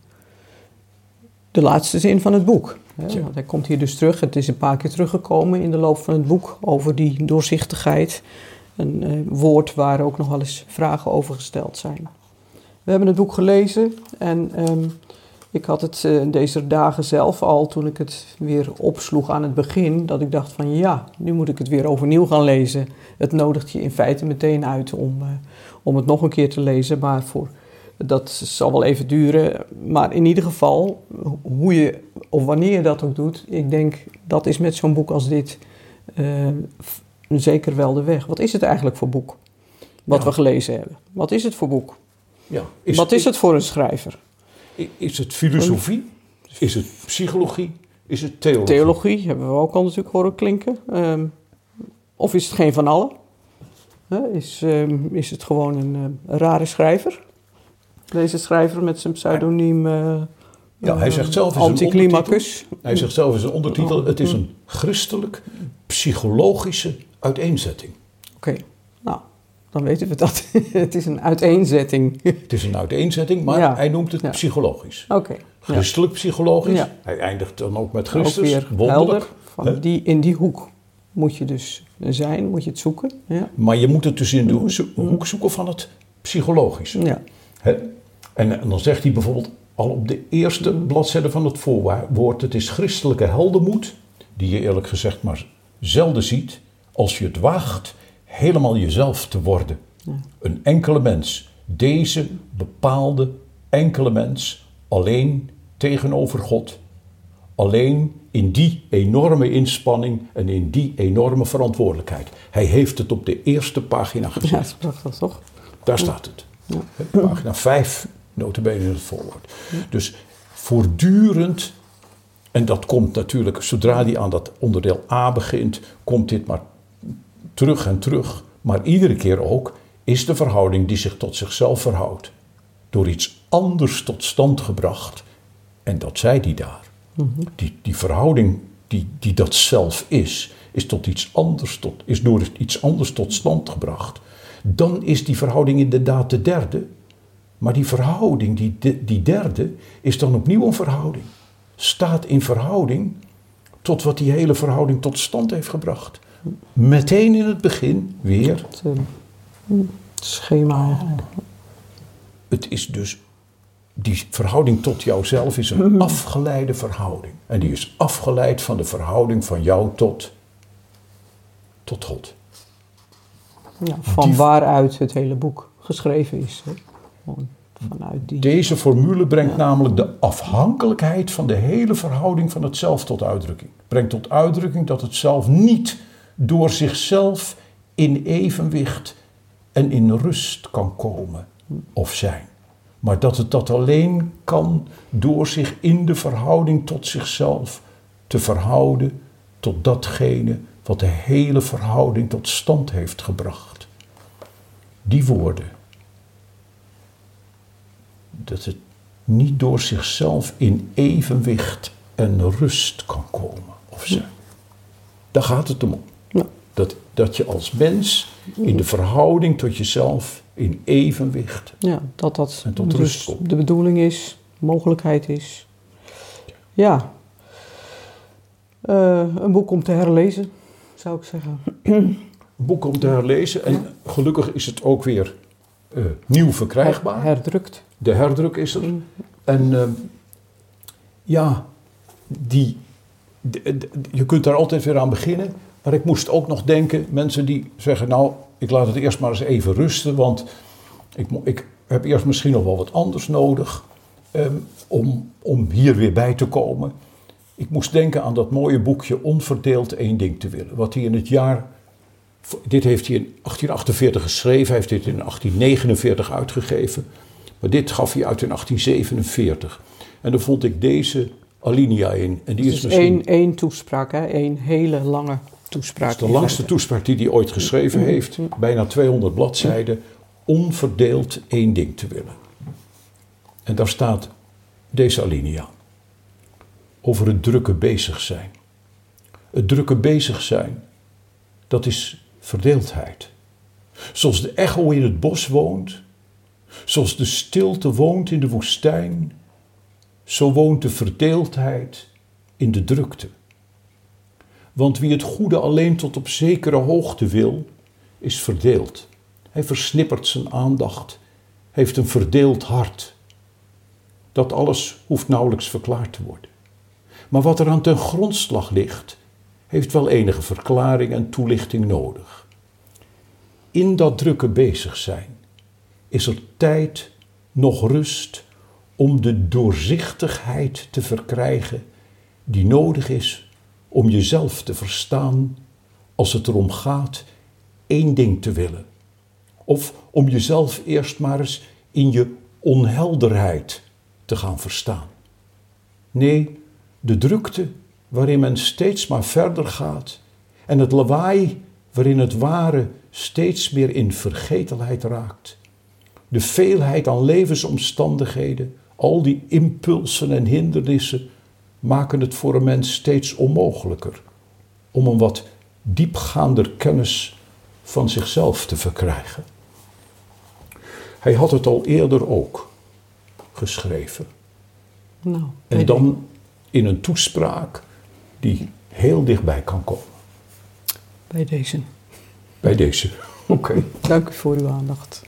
de laatste zin van het boek. Hè, Ja. want hij komt hier dus terug. Het is een paar keer teruggekomen in de loop van het boek over die doorzichtigheid. Een woord waar ook nog wel eens vragen over gesteld zijn. We hebben het boek gelezen en ehm, ik had het eh, deze dagen zelf al toen ik het weer opsloeg aan het begin. Dat ik dacht van ja, nu moet ik het weer overnieuw gaan lezen. Het nodigt je in feite meteen uit om, eh, om het nog een keer te lezen. Maar voor, dat zal wel even duren. Maar in ieder geval, hoe je of wanneer je dat ook doet, ik denk dat is met zo'n boek als dit eh, zeker wel de weg. Wat is het eigenlijk voor boek? Wat Ja. we gelezen hebben. Wat is het voor boek? Ja, Wat is het voor een schrijver? Is het filosofie? Is het psychologie? Is het theologie? Theologie hebben we ook al natuurlijk horen klinken. Ehm, of is het geen van allen? Is, ehm, is het gewoon een eh, rare schrijver? Deze schrijver met zijn pseudoniem uh, Ja, hij zegt zelf zijn Anticlimacus. Hij zegt zelf in zijn ondertitel: het is een christelijk psychologische uiteenzetting. Oké, dan weten we dat. [LAUGHS] het is een uiteenzetting. Het is een uiteenzetting, maar Ja. hij noemt het Ja. psychologisch. Oké. Christelijk psychologisch. Hij eindigt dan ook met ook Christus. weer Wonderlijk. helder. Van die, in die hoek moet je dus zijn, moet je het zoeken. Ja. Maar je moet het dus in de ho- zo- hoek zoeken van het psychologische. ja. Hè? En, en dan zegt hij bijvoorbeeld al op de eerste bladzijde van het voorwoord: het is christelijke heldenmoed, die je eerlijk gezegd maar zelden ziet, als je het waagt helemaal jezelf te worden. Een enkele mens, deze bepaalde enkele mens, alleen tegenover God. Alleen in die enorme inspanning en in die enorme verantwoordelijkheid. Hij heeft het op de eerste pagina gezet. ja, dat is prachtig toch? Daar staat het. Hè, Pagina 5, notabene in het voorwoord. Dus voortdurend, en dat komt natuurlijk, zodra hij aan dat onderdeel A begint, komt dit maar terug en terug. Maar iedere keer ook is de verhouding die zich tot zichzelf verhoudt. Door iets anders tot stand gebracht. En dat zei hij daar. Die, die verhouding die, die dat zelf is, is, tot iets anders tot, is door iets anders tot stand gebracht. Dan is die verhouding inderdaad de derde. Maar die verhouding, die, de- die derde, is dan opnieuw een verhouding. Staat in verhouding tot wat die hele verhouding tot stand heeft gebracht. Meteen in het begin weer. Het, eh, schema. Het is dus die verhouding tot jouzelf is een afgeleide verhouding. En die is afgeleid van de verhouding van jou tot, tot God. Ja, van Die- waaruit het hele boek geschreven is. Hè? Vanuit die. Deze formule brengt namelijk de afhankelijkheid van de hele verhouding van het zelf tot uitdrukking. Brengt tot uitdrukking dat het zelf niet door zichzelf in evenwicht en in rust kan komen of zijn. Maar dat het dat alleen kan door zich in de verhouding tot zichzelf te verhouden tot datgene wat de hele verhouding tot stand heeft gebracht. Die woorden dat het niet door zichzelf in evenwicht en rust kan komen of zijn. Daar gaat het om. Dat, dat je als mens in de verhouding tot jezelf in evenwicht. Ja, dat dat En tot dus rust komt. de bedoeling is, mogelijkheid is. Ja. Eh, een boek om te herlezen, zou ik zeggen. Een boek om te herlezen en gelukkig is het ook weer eh, nieuw verkrijgbaar. Her- herdrukt. De herdruk is er. En ehm, ja, die, de- de- je kunt daar altijd weer aan beginnen. Maar ik moest ook nog denken, mensen die zeggen, nou, ik laat het eerst maar eens even rusten, want ik, ik heb eerst misschien nog wel wat anders nodig ehm, om, om hier weer bij te komen. Ik moest denken aan dat mooie boekje Onverdeeld één ding te willen, wat hij in het jaar dit heeft hij in 1848 geschreven, hij heeft dit in 1849 uitgegeven. Maar dit gaf hij uit in 1847. En dan vond ik deze alinea in. En die is misschien één, één toespraak, hè? één hele lange toespraak. dat is de langste toespraak die hij ooit geschreven heeft. Bijna 200 bladzijden. Onverdeeld één ding te willen. En daar staat deze alinea. Over het drukke bezig zijn. Het drukke bezig zijn, dat is verdeeldheid. Zoals de echo in het bos woont, zoals de stilte woont in de woestijn, zo woont de verdeeldheid in de drukte. Want wie het goede alleen tot op zekere hoogte wil, is verdeeld. Hij versnippert zijn aandacht, heeft een verdeeld hart. Dat alles hoeft nauwelijks verklaard te worden. Maar wat er aan ten grondslag ligt, heeft wel enige verklaring en toelichting nodig. In dat drukke bezig zijn is er tijd nog rust om de doorzichtigheid te verkrijgen die nodig is om jezelf te verstaan als het erom gaat één ding te willen. Of om jezelf eerst maar eens in je onhelderheid te gaan verstaan. Nee, de drukte waarin men steeds maar verder gaat en het lawaai waarin het ware steeds meer in vergetelheid raakt. De veelheid aan levensomstandigheden, al die impulsen en hindernissen maken het voor een mens steeds onmogelijker om een wat diepgaander kennis van zichzelf te verkrijgen. Hij had het al eerder ook geschreven. Nou, En dan in een toespraak die heel dichtbij kan komen. bij deze. Bij deze. [LAUGHS] Oké. Dank u voor uw aandacht.